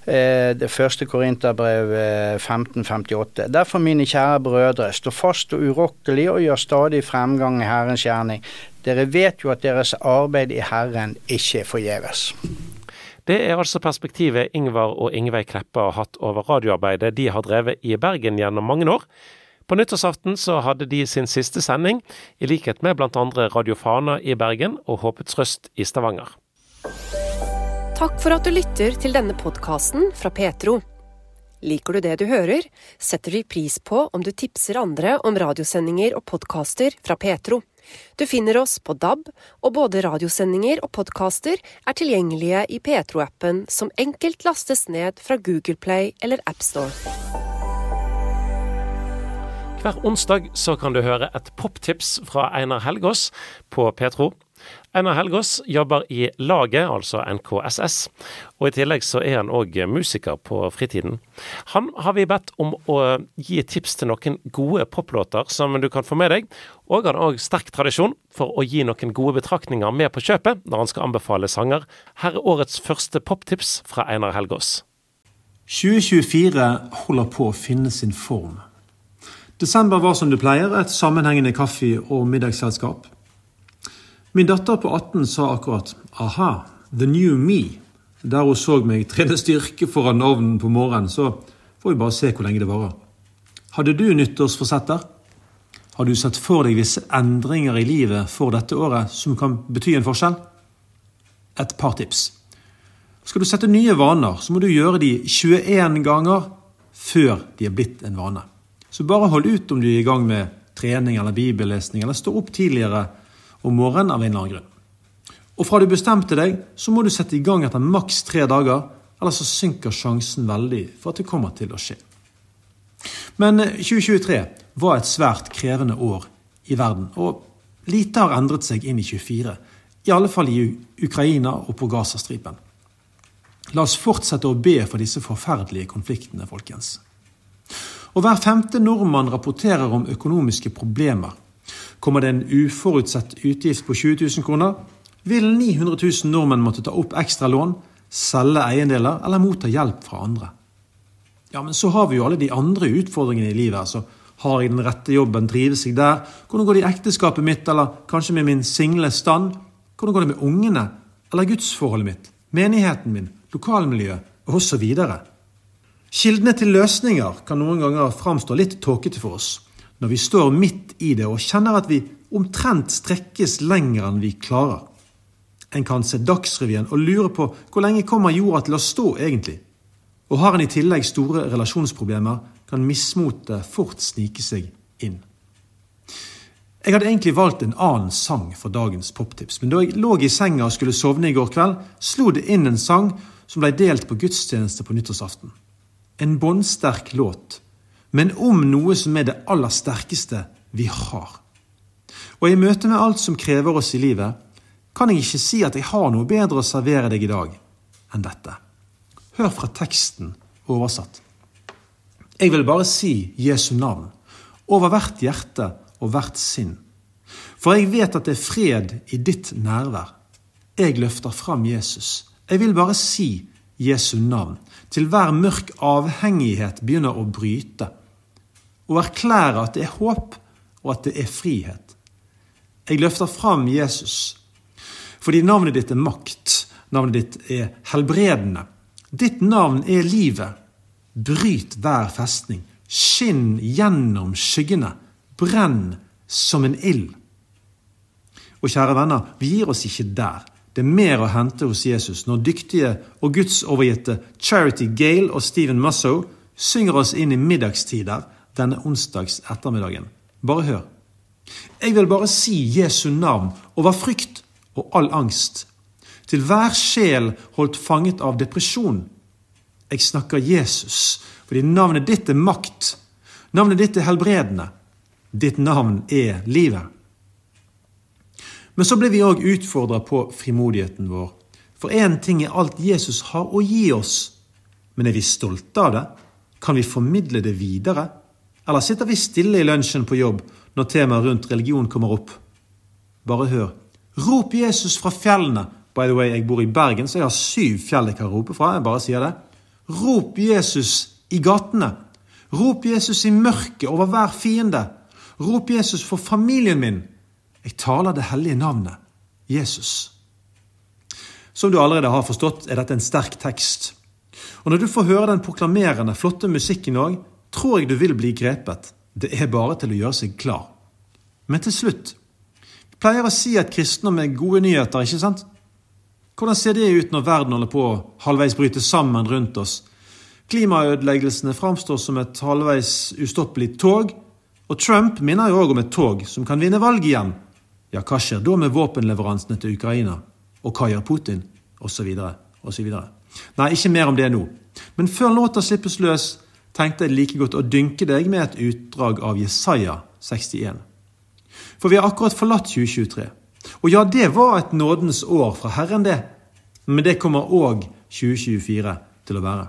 eh, det første Korinterbrev eh, 1558. Derfor, mine kjære brødre, stå fast og urokkelig og gjør stadig fremgang i Herrens gjerning. Dere vet jo at deres arbeid i Herren ikke er forgjeves. Det er altså perspektivet Ingvar og Ingveig Kleppe har hatt over radioarbeidet de har drevet i Bergen gjennom mange år. På nyttårsaften så hadde de sin siste sending, i likhet med andre Radio Fana i Bergen og Håpets Røst i Stavanger. Takk for at du lytter til denne podkasten fra Petro. Liker du det du hører, setter vi pris på om du tipser andre om radiosendinger og podkaster fra Petro. Du finner oss på DAB, og både radiosendinger og podkaster er tilgjengelige i Petro-appen, som enkelt lastes ned fra Google Play eller AppStore. Hver onsdag så kan du høre et poptips fra Einar Helgaas på Petro. Einar Helgås jobber i Laget, altså NKSS, og i tillegg så er han òg musiker på fritiden. Han har vi bedt om å gi tips til noen gode poplåter som du kan få med deg, og han har òg sterk tradisjon for å gi noen gode betraktninger med på kjøpet når han skal anbefale sanger. Her er årets første poptips fra Einar Helgås. 2024 holder på å finne sin form. Desember var som det pleier, et sammenhengende kaffe- og middagsselskap. Min datter på 18 sa akkurat 'aha, the new me'. Der hun så meg trene styrke foran ovnen på morgenen, så får vi bare se hvor lenge det varer. Hadde du nyttårsforsetter? Har du sett for deg visse endringer i livet for dette året som kan bety en forskjell? Et par tips. Skal du sette nye vaner, så må du gjøre de 21 ganger før de er blitt en vane. Så bare hold ut om du er i gang med trening eller bibellesning, eller står opp tidligere om morgenen av en eller annen grunn. Og fra du bestemte deg, så må du sette i gang etter maks tre dager, ellers så synker sjansen veldig for at det kommer til å skje. Men 2023 var et svært krevende år i verden, og lite har endret seg inn i 24. I alle fall i Ukraina og på Gazastripen. La oss fortsette å be for disse forferdelige konfliktene, folkens. Og hver femte nordmann rapporterer om økonomiske problemer. Kommer det en uforutsett utgift på 20 000 kroner, vil 900 000 nordmenn måtte ta opp ekstra lån, selge eiendeler eller motta hjelp fra andre. Ja, men så har vi jo alle de andre utfordringene i livet. altså. Har jeg den rette jobben, trives jeg der? Hvordan går det i ekteskapet mitt, eller kanskje med min single stand? Hvordan går det med ungene, eller gudsforholdet mitt, menigheten min, lokalmiljøet, osv.? Kildene til løsninger kan noen ganger framstå litt tåkete for oss, når vi står midt i det og kjenner at vi omtrent strekkes lenger enn vi klarer. En kan se Dagsrevyen og lure på hvor lenge kommer jorda til å stå egentlig? Og har en i tillegg store relasjonsproblemer, kan mismotet fort snike seg inn. Jeg hadde egentlig valgt en annen sang for dagens poptips, men da jeg lå i senga og skulle sovne i går kveld, slo det inn en sang som ble delt på gudstjeneste på nyttårsaften. En båndsterk låt, men om noe som er det aller sterkeste vi har. Og i møte med alt som krever oss i livet, kan jeg ikke si at jeg har noe bedre å servere deg i dag enn dette. Hør fra teksten oversatt. Jeg vil bare si Jesu navn over hvert hjerte og hvert sinn. For jeg vet at det er fred i ditt nærvær. Jeg løfter fram Jesus. Jeg vil bare si Jesu navn til hver mørk avhengighet begynner å bryte, og erklærer at det er håp og at det er frihet. Jeg løfter fram Jesus fordi navnet ditt er makt, navnet ditt er helbredende. Ditt navn er livet. Bryt hver festning. Skinn gjennom skyggene. Brenn som en ild. Og kjære venner, vi gir oss ikke der. Det er mer å hente hos Jesus når dyktige og gudsovergitte Charity Gale og Stephen Mussow synger oss inn i middagstider denne onsdags ettermiddagen. Bare hør. Jeg vil bare si Jesu navn over frykt og all angst. Til hver sjel holdt fanget av depresjon. Jeg snakker Jesus, fordi navnet ditt er makt. Navnet ditt er helbredende. Ditt navn er livet. Men så blir vi òg utfordra på frimodigheten vår. For én ting er alt Jesus har å gi oss. Men er vi stolte av det? Kan vi formidle det videre? Eller sitter vi stille i lunsjen på jobb når temaet rundt religion kommer opp? Bare hør. Rop Jesus fra fjellene. By the way, jeg bor i Bergen, så jeg har syv fjell jeg kan rope fra. Jeg bare sier det. Rop Jesus i gatene. Rop Jesus i mørket over hver fiende. Rop Jesus for familien min. Jeg taler det hellige navnet Jesus. Som du allerede har forstått, er dette en sterk tekst. Og når du får høre den proklamerende, flotte musikken òg, tror jeg du vil bli grepet. Det er bare til å gjøre seg klar. Men til slutt Vi pleier å si at kristendom er gode nyheter, ikke sant? Hvordan ser det ut når verden holder på å halvveis bryte sammen rundt oss? Klimaødeleggelsene framstår som et halvveis ustoppelig tog, og Trump minner jo òg om et tog som kan vinne valget igjen. Ja, hva skjer da med våpenleveransene til Ukraina? Og hva gjør Putin? Og så videre, og så videre. Nei, ikke mer om det nå. Men før låta slippes løs, tenkte jeg like godt å dynke deg med et utdrag av Jesaja 61. For vi har akkurat forlatt 2023. Og ja, det var et nådens år fra Herren, det. Men det kommer òg 2024 til å være.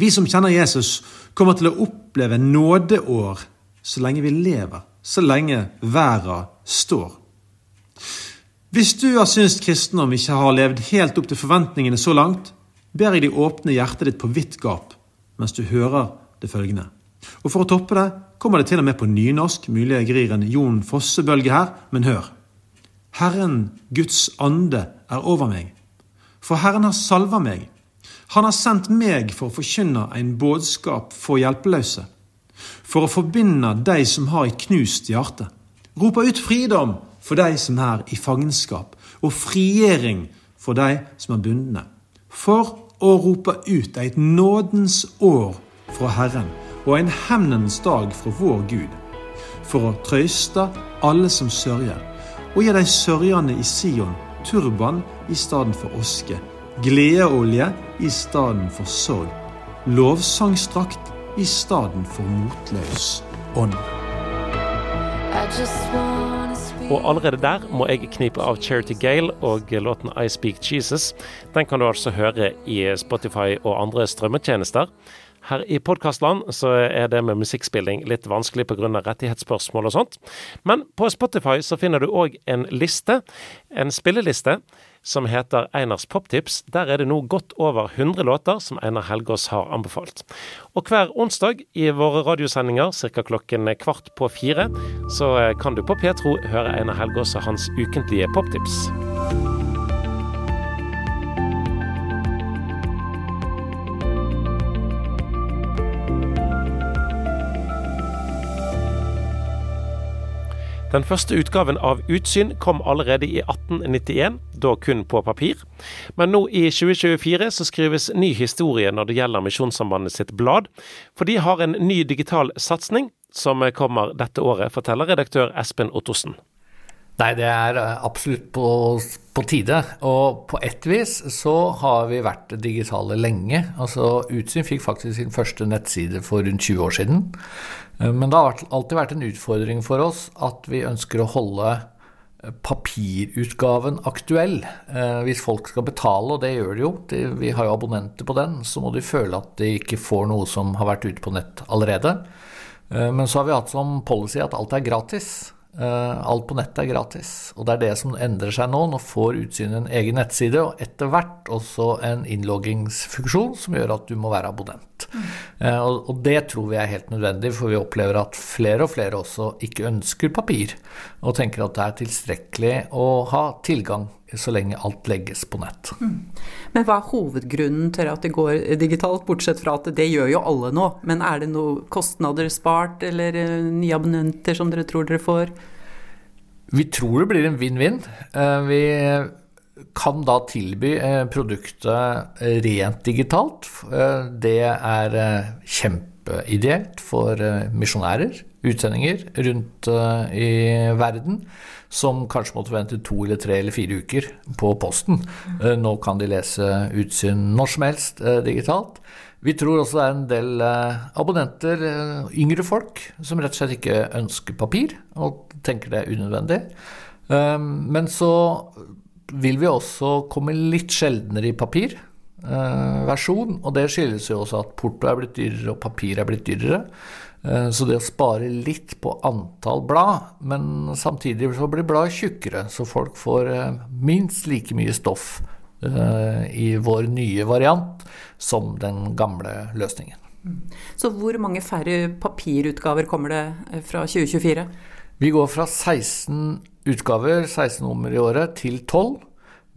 Vi som kjenner Jesus, kommer til å oppleve nådeår så lenge vi lever, så lenge verden står. Hvis du har syntes kristendom ikke har levd helt opp til forventningene så langt, ber jeg deg åpne hjertet ditt på vidt gap mens du hører det følgende. Og For å toppe det kommer det til og med på nynorsk, mulig jeg rir en Jon Fosse-bølge her, men hør. Herren Guds ande er over meg, for Herren har salva meg. Han har sendt meg for å forkynne en budskap for hjelpeløse, for å forbinde de som har et knust hjerte. Rope ut fridom for de som er i fangenskap, og frigjøring for de som er bundne. For å roper ut et nådens år fra Herren og en hevnens dag fra vår Gud. For å trøyste alle som sørger, og gi de sørgende i Sion turban i stedet for oske, gledeolje i stedet for sorg, lovsangstrakt i stedet for motløs ånd. I just want og allerede der må jeg knipe av Charity Gale og låten I Speak Jesus. Den kan du altså høre i Spotify og andre strømmetjenester. Her i podkastland så er det med musikkspilling litt vanskelig pga. rettighetsspørsmål og sånt. Men på Spotify så finner du òg en liste, en spilleliste, som heter Einars poptips. Der er det nå godt over 100 låter som Einar Helgaas har anbefalt. Og hver onsdag i våre radiosendinger ca. klokken kvart på fire, så kan du på Petro høre Einar Helgaas og hans ukentlige poptips. Den første utgaven av Utsyn kom allerede i 1891, da kun på papir. Men nå i 2024 så skrives ny historie når det gjelder Misjonssambandet sitt blad, for de har en ny digital satsing som kommer dette året, forteller redaktør Espen Ottosen. Nei, det er eh, absolutt på, på, tide. Og på ett vis så har vi vært digitale lenge. Altså Utsyn fikk faktisk sin første nettside for rundt 20 år siden. Eh, men det har alltid vært en utfordring for oss at vi ønsker å holde eh, papirutgaven aktuell. Hvis folk skal betale, og det gjør de jo, vi har jo abonnenter på den, så må de føle at de ikke får noe som har vært ute på nett allerede. Men så har vi hatt som policy at alt er gratis. Eh, alt på nettet er gratis, og det er det som endrer seg nå. Nå får utsynet en egen nettside, og etter hvert også en innloggingsfunksjon som gjør at du må være abonnent. Mm. Og det tror vi er helt nødvendig, for vi opplever at flere og flere også ikke ønsker papir, og tenker at det er tilstrekkelig å ha tilgang så lenge alt legges på nett. Mm. Men hva er hovedgrunnen til at det går digitalt, bortsett fra at det gjør jo alle nå? Men er det noe kostnader spart, eller eh, nye abonnenter som dere tror dere får? Vi tror det blir en vinn-vinn. Eh, vi kan da tilby eh, produktet rent digitalt. Det er kjempeideelt for misjonærer, utsendinger rundt i verden som kanskje måtte vente to eller tre eller fire uker på posten. Eh, nå kan de lese utsyn når som helst eh, digitalt. Vi tror også det er en del eh, abonnenter, yngre folk, som rett og slett ikke ønsker papir, og tenker det er unødvendig. Men så vil vi også komme litt sjeldnere i papir. Versjon, og det skyldes jo også at porto er blitt dyrere og papir er blitt dyrere. Eh, så det å spare litt på antall blad, men samtidig så blir bladet tjukkere, så folk får eh, minst like mye stoff i vår nye variant som den gamle løsningen. Så hvor mange færre papirutgaver kommer det fra 2024? Vi går fra 16 utgaver, 16 nummer i året, til 12.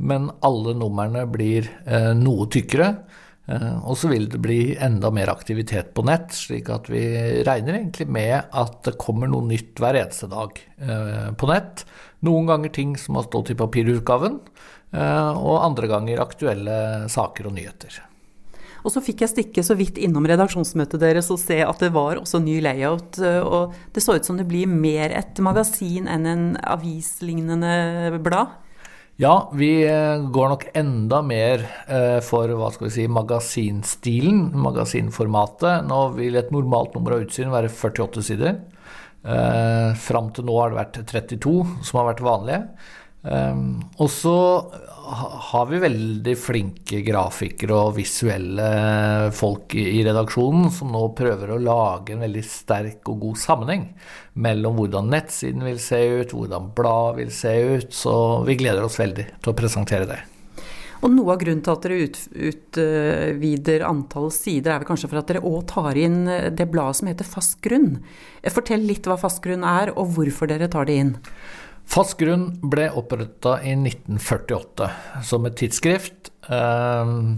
Men alle numrene blir eh, noe tykkere. Eh, og så vil det bli enda mer aktivitet på nett, slik at vi regner egentlig med at det kommer noe nytt hver eneste dag eh, på nett. Noen ganger ting som har stått i papirutgaven, og andre ganger aktuelle saker og nyheter. Og så fikk jeg stikke så vidt innom redaksjonsmøtet deres og se at det var også ny layout. Og det så ut som det blir mer et magasin enn en avislignende blad. Ja, vi eh, går nok enda mer eh, for hva skal vi si, magasinstilen, magasinformatet. Nå vil et normalt nummer av Utsyn være 48 sider. Eh, fram til nå har det vært 32 som har vært vanlige. Um, og så har vi veldig flinke grafikere og visuelle folk i, i redaksjonen som nå prøver å lage en veldig sterk og god sammenheng mellom hvordan nettsiden vil se ut, hvordan bladet vil se ut. Så vi gleder oss veldig til å presentere det. Og Noe av grunnen til at dere utvider antall sider, er vel kanskje for at dere òg tar inn det bladet som heter Fast grunn. Fortell litt hva Fast grunn er, og hvorfor dere tar det inn. Fast grunn ble oppretta i 1948 som et tidsskrift. Uh,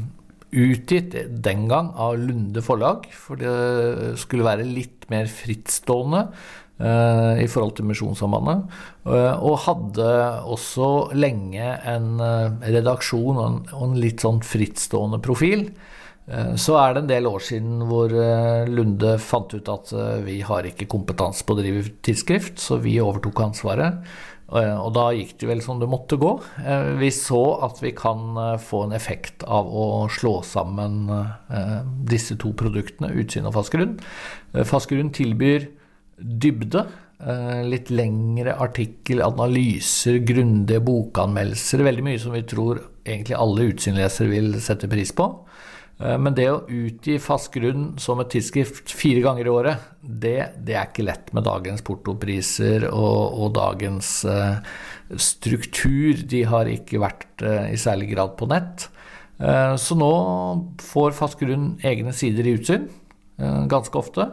utgitt den gang av Lunde forlag, for det skulle være litt mer frittstående uh, i forhold til Misjonssambandet. Uh, og hadde også lenge en redaksjon og en litt sånn frittstående profil. Så er det en del år siden hvor Lunde fant ut at vi har ikke kompetanse på å drive tidsskrift, så vi overtok ansvaret. Og da gikk det vel som det måtte gå. Eh, vi så at vi kan eh, få en effekt av å slå sammen eh, disse to produktene, utsyn og. Fast grunn tilbyr dybde. Litt lengre artikkel, analyser, grundige bokanmeldelser. Veldig mye som vi tror egentlig alle utsynlesere vil sette pris på. Eh, men det å utgi fast grunn som et tidsskrift fire ganger i året, det, det er ikke lett med dagens portopriser og, og dagens uh, struktur. De har ikke vært uh, i særlig grad på nett. Uh, så nå får Fast grunn egne sider i utsyn ganske ofte.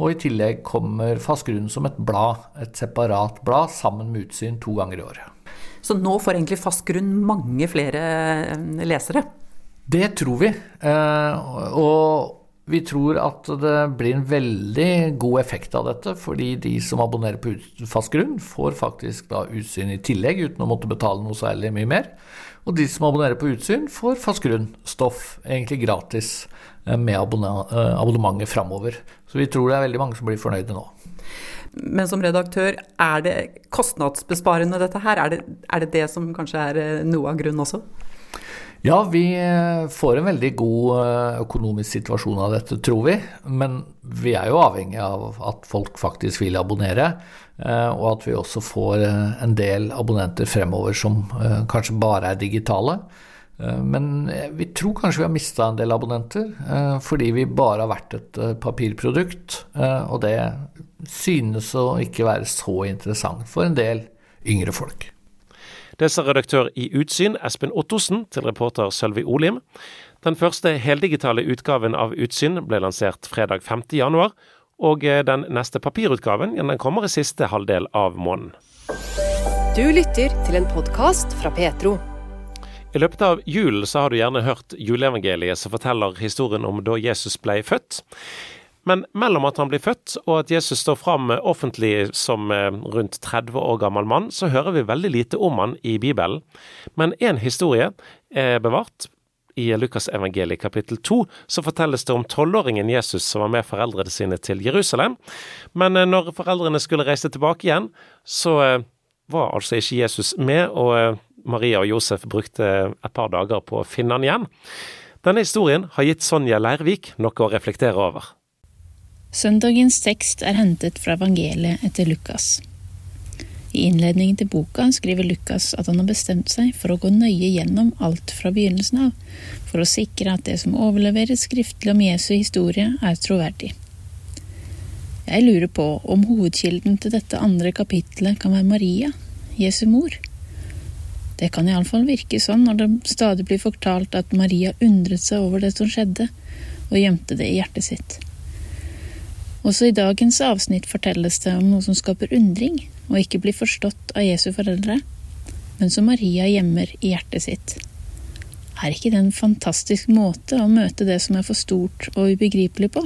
Og i tillegg kommer Fast grunn som et blad, et separat blad, sammen med utsyn to ganger i året. Så nå får egentlig Fast grunn mange flere lesere? Det tror vi. Eh, og vi tror at det blir en veldig god effekt av dette, fordi de som abonnerer på fast grunn, får faktisk da utsyn i tillegg, uten å måtte betale noe særlig mye mer. Og de som abonnerer på utsyn, får fast grunn, stoff, egentlig gratis eh, med eh, abonnementet framover. Så vi tror det er veldig mange som blir fornøyde nå. Men som redaktør, er det kostnadsbesparende dette her? Er det, er det det som kanskje er noe av grunnen også? Ja, vi eh, får en veldig god eh, økonomisk situasjon av dette, tror vi. Men vi er jo avhengig av at folk faktisk vil abonnere. Eh, og at vi også får en del abonnenter fremover som kanskje bare er digitale. Men vi tror kanskje vi har mista en del abonnenter fordi vi bare har vært et papirprodukt. Og det synes å ikke være så interessant for en del yngre folk. Det sa redaktør i Utsyn, Espen Ottosen, til reporter Sølvi Olim. Den første heldigitale utgaven av Utsyn ble lansert fredag 5.1, og eh, den neste papirutgaven den kommer i siste halvdel av måneden. Du lytter til en podkast fra Petro. I løpet av julen så har du gjerne hørt juleevangeliet som forteller historien om da Jesus ble født. Men mellom at han blir født og at Jesus står fram offentlig som eh, rundt 30 år gammel mann, så hører vi veldig lite om han i Bibelen. Men én historie er bevart. I Lukas evangeliet kapittel 2 så fortelles det om tolvåringen Jesus som var med foreldrene sine til Jerusalem. Men eh, når foreldrene skulle reise tilbake igjen, så eh, var altså ikke Jesus med, og Maria og Josef brukte et par dager på å finne han igjen. Denne historien har gitt Sonja Leirvik noe å reflektere over. Søndagens tekst er hentet fra evangeliet etter Lukas. I innledningen til boka skriver Lukas at han har bestemt seg for å gå nøye gjennom alt fra begynnelsen av, for å sikre at det som overleveres skriftlig om Jesu historie, er troverdig. Jeg lurer på om hovedkilden til dette andre kapittelet kan være Maria, Jesu mor. Det kan iallfall virke sånn når det stadig blir fortalt at Maria undret seg over det som skjedde, og gjemte det i hjertet sitt. Også i dagens avsnitt fortelles det om noe som skaper undring og ikke blir forstått av Jesu foreldre, men som Maria gjemmer i hjertet sitt. Er ikke det en fantastisk måte å møte det som er for stort og ubegripelig på?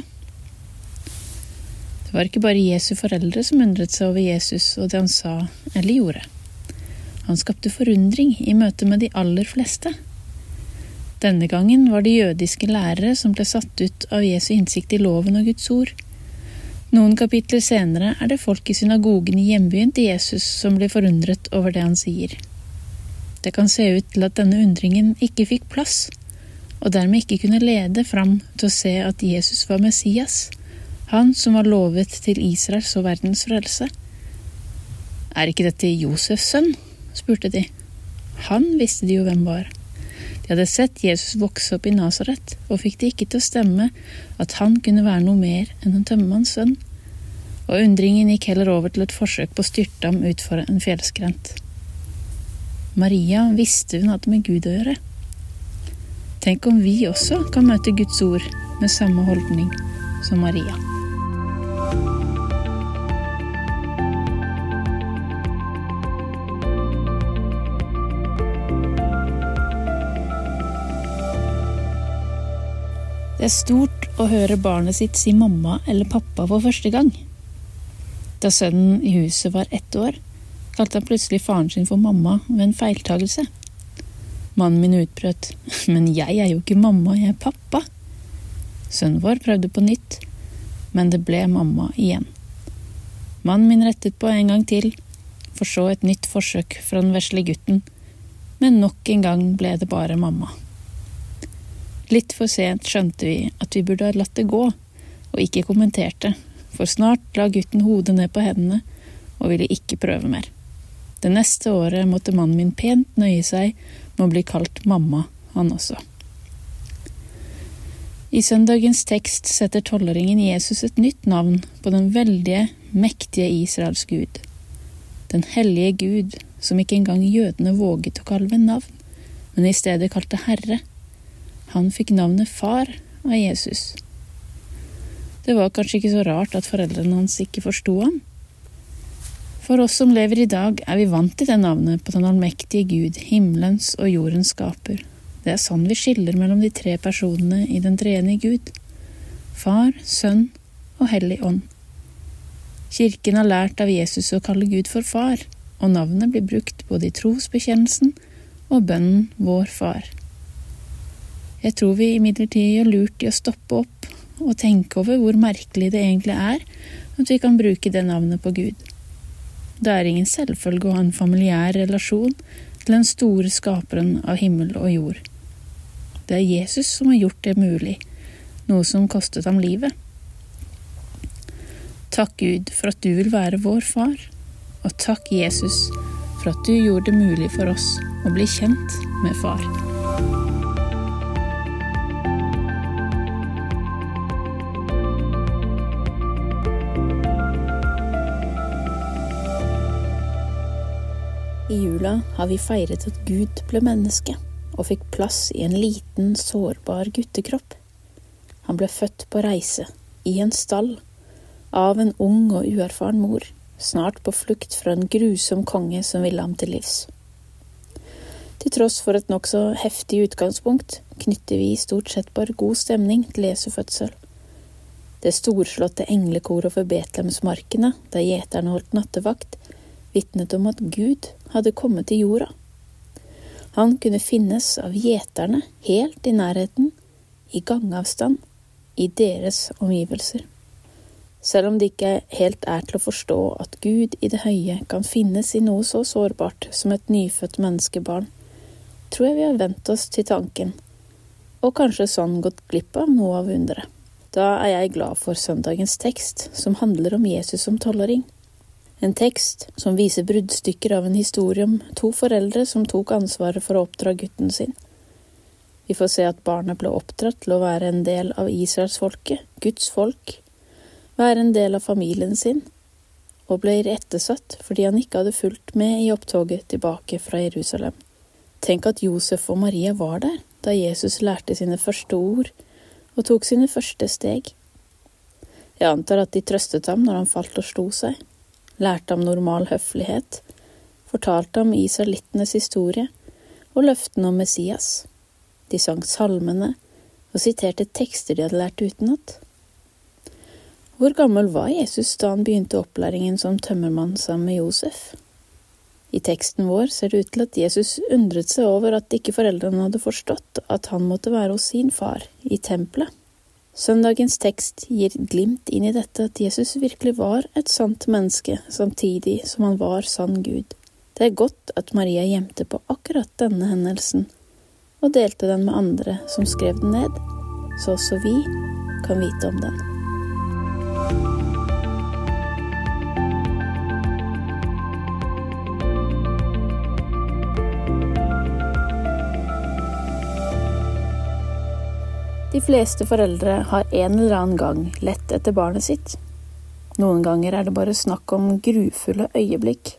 Det var ikke bare Jesu foreldre som undret seg over Jesus og det han sa eller gjorde. Han skapte forundring i møte med de aller fleste. Denne gangen var det jødiske lærere som ble satt ut av Jesu innsikt i loven og Guds ord. Noen kapitler senere er det folk i synagogen i hjembyen til Jesus som blir forundret over det han sier. Det kan se ut til at denne undringen ikke fikk plass, og dermed ikke kunne lede fram til å se at Jesus var Messias, han som var lovet til Israels og verdens frelse. Er ikke dette Josefs sønn? spurte de. Han visste de jo hvem var. De hadde sett Jesus vokse opp i Nasaret, og fikk det ikke til å stemme at han kunne være noe mer enn en tømmermanns sønn. Og undringen gikk heller over til et forsøk på å styrte ham utfor en fjellskrent. Maria visste hun hadde med Gud å gjøre. Tenk om vi også kan møte Guds ord med samme holdning som Maria. Det er stort å høre barnet sitt si mamma eller pappa for første gang. Da sønnen i huset var ett år, kalte han plutselig faren sin for mamma ved en feiltagelse. Mannen min utbrøt, men jeg er jo ikke mamma, jeg er pappa. Sønnen vår prøvde på nytt, men det ble mamma igjen. Mannen min rettet på en gang til, for så et nytt forsøk fra den vesle gutten, men nok en gang ble det bare mamma. Litt for sent skjønte vi at vi burde ha latt det gå, og ikke kommenterte, for snart la gutten hodet ned på hendene og ville ikke prøve mer. Det neste året måtte mannen min pent nøye seg med å bli kalt mamma, han også. I søndagens tekst setter tolvåringen Jesus et nytt navn på den veldige, mektige Israels Gud. Den hellige Gud, som ikke engang jødene våget å kalle ved navn, men i stedet kalte Herre han fikk navnet far av Jesus. Det var kanskje ikke så rart at foreldrene hans ikke forsto ham. For oss som lever i dag, er vi vant til det navnet på den allmektige Gud, himmelens og jordens skaper. Det er sånn vi skiller mellom de tre personene i den treenige Gud. Far, Sønn og Hellig Ånd. Kirken har lært av Jesus å kalle Gud for far, og navnet blir brukt både i trosbekjennelsen og bønnen Vår Far. Jeg tror vi imidlertid gjør lurt i å stoppe opp og tenke over hvor merkelig det egentlig er at vi kan bruke det navnet på Gud. Det er ingen selvfølge å ha en familiær relasjon til den store skaperen av himmel og jord. Det er Jesus som har gjort det mulig, noe som kostet ham livet. Takk Gud for at du vil være vår far, og takk Jesus for at du gjorde det mulig for oss å bli kjent med far. I jula har vi feiret at Gud ble menneske og fikk plass i en liten, sårbar guttekropp. Han ble født på reise, i en stall, av en ung og uerfaren mor, snart på flukt fra en grusom konge som ville ham til livs. Til tross for et nokså heftig utgangspunkt knytter vi stort sett bare god stemning til Jesu fødsel. Det storslåtte englekoret over Betlehemsmarkene, der gjeterne holdt nattevakt, vitnet om at Gud hadde kommet til jorda. Han kunne finnes av gjeterne helt i nærheten, i gangavstand, i deres omgivelser. Selv om det ikke helt er til å forstå at Gud i det høye kan finnes i noe så sårbart som et nyfødt menneskebarn, tror jeg vi har vent oss til tanken, og kanskje sånn gått glipp av noe av underet. Da er jeg glad for søndagens tekst, som handler om Jesus som tolvåring. En tekst som viser bruddstykker av en historie om to foreldre som tok ansvaret for å oppdra gutten sin. Vi får se at barnet ble oppdratt til å være en del av israelsfolket, Guds folk, være en del av familien sin, og ble irettesatt fordi han ikke hadde fulgt med i opptoget tilbake fra Jerusalem. Tenk at Josef og Maria var der da Jesus lærte sine første ord og tok sine første steg. Jeg antar at de trøstet ham når han falt og slo seg, lærte ham normal høflighet, fortalte ham israelittenes historie og løftene om Messias. De sang salmene og siterte tekster de hadde lært utenat. Hvor gammel var Jesus da han begynte opplæringen som tømmermann sammen med Josef? I teksten vår ser det ut til at Jesus undret seg over at ikke foreldrene hadde forstått at han måtte være hos sin far i tempelet. Søndagens tekst gir glimt inn i dette at Jesus virkelig var et sant menneske, samtidig som han var sann Gud. Det er godt at Maria gjemte på akkurat denne hendelsen, og delte den med andre som skrev den ned, så også vi kan vite om den. De fleste foreldre har en eller annen gang lett etter barnet sitt. Noen ganger er det bare snakk om grufulle øyeblikk.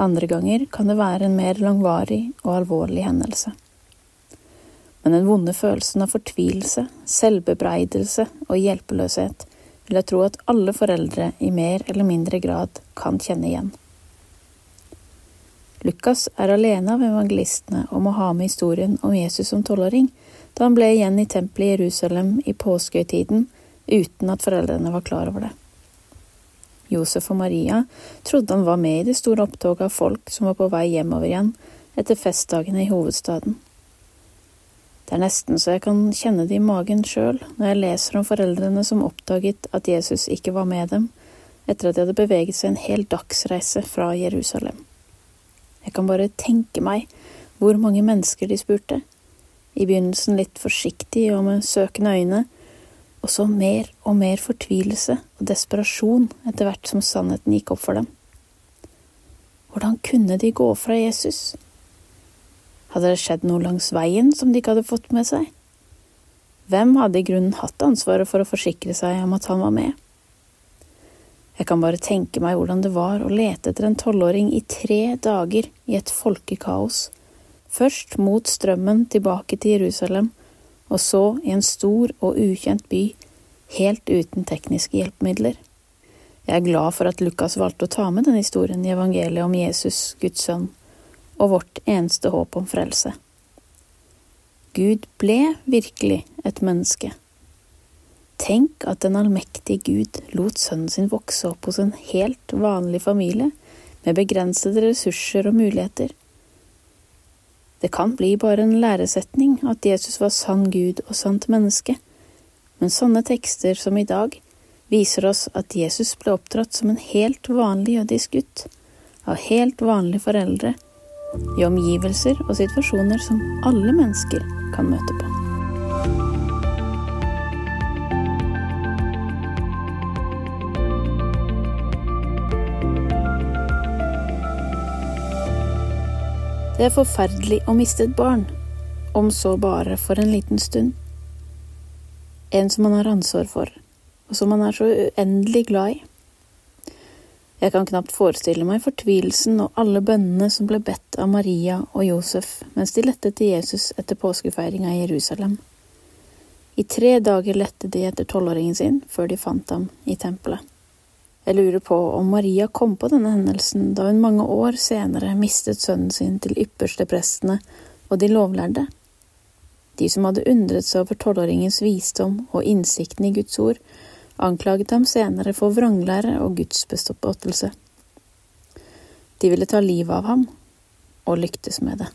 Andre ganger kan det være en mer langvarig og alvorlig hendelse. Men den vonde følelsen av fortvilelse, selvbebreidelse og hjelpeløshet vil jeg tro at alle foreldre i mer eller mindre grad kan kjenne igjen. Lukas er alene av evangelistene om å ha med historien om Jesus som tolvåring, da han ble igjen i tempelet i Jerusalem i påskehøytiden uten at foreldrene var klar over det. Josef og Maria trodde han var med i det store opptoget av folk som var på vei hjemover igjen etter festdagene i hovedstaden. Det er nesten så jeg kan kjenne det i magen sjøl når jeg leser om foreldrene som oppdaget at Jesus ikke var med dem, etter at de hadde beveget seg en hel dagsreise fra Jerusalem. Jeg kan bare tenke meg hvor mange mennesker de spurte, i begynnelsen litt forsiktig og med søkende øyne, og så mer og mer fortvilelse og desperasjon etter hvert som sannheten gikk opp for dem. Hvordan kunne de gå fra Jesus? Hadde det skjedd noe langs veien som de ikke hadde fått med seg? Hvem hadde i grunnen hatt ansvaret for å forsikre seg om at han var med? Jeg kan bare tenke meg hvordan det var å lete etter en tolvåring i tre dager i et folkekaos Først mot strømmen tilbake til Jerusalem, og så i en stor og ukjent by, helt uten tekniske hjelpemidler. Jeg er glad for at Lukas valgte å ta med denne historien i evangeliet om Jesus, Guds sønn, og vårt eneste håp om frelse. Gud ble virkelig et menneske. Tenk at den allmektige Gud lot sønnen sin vokse opp hos en helt vanlig familie med begrensede ressurser og muligheter det kan bli bare en læresetning at Jesus var sann Gud og sant menneske, men sånne tekster som i dag viser oss at Jesus ble oppdratt som en helt vanlig jødisk gutt, av helt vanlige foreldre, i omgivelser og situasjoner som alle mennesker kan møte på. Det er forferdelig å miste et barn, om så bare for en liten stund. En som man har ansvar for, og som man er så uendelig glad i. Jeg kan knapt forestille meg fortvilelsen og alle bønnene som ble bedt av Maria og Josef mens de lette til Jesus etter påskefeiringa i Jerusalem. I tre dager lette de etter tolvåringen sin før de fant ham i tempelet. Jeg lurer på om Maria kom på denne hendelsen da hun mange år senere mistet sønnen sin til yppersteprestene og de lovlærde. De som hadde undret seg over tolvåringens visdom og innsikten i Guds ord, anklaget ham senere for vranglære og gudsbeståttelse. De ville ta livet av ham, og lyktes med det.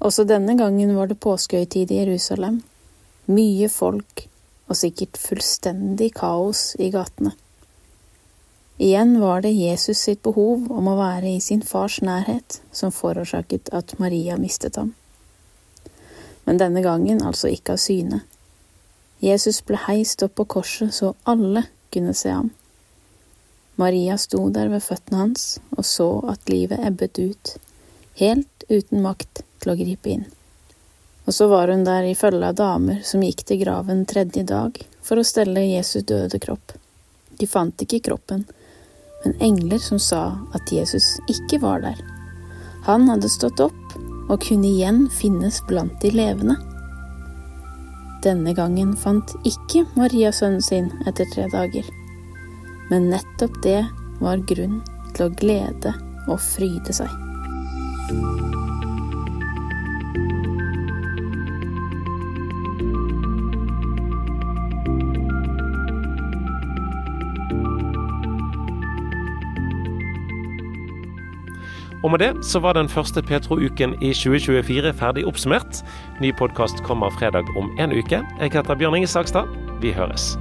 Også denne gangen var det påskehøytid i Jerusalem. Mye folk, og sikkert fullstendig kaos i gatene. Igjen var det Jesus sitt behov om å være i sin fars nærhet som forårsaket at Maria mistet ham. Men denne gangen altså ikke av syne. Jesus ble heist opp på korset så alle kunne se ham. Maria sto der ved føttene hans og så at livet ebbet ut, helt uten makt til å gripe inn. Og så var hun der i følge av damer som gikk til graven tredje dag for å stelle Jesus døde kropp. De fant ikke kroppen, men engler som sa at Jesus ikke var der. Han hadde stått opp og kunne igjen finnes blant de levende. Denne gangen fant ikke Maria sønnen sin etter tre dager, men nettopp det var grunn til å glede og fryde seg. Og med det så var den første Petro-uken i 2024 ferdig oppsummert. Ny podkast kommer fredag om en uke. Jeg heter Bjørn Inge Sagstad. Vi høres.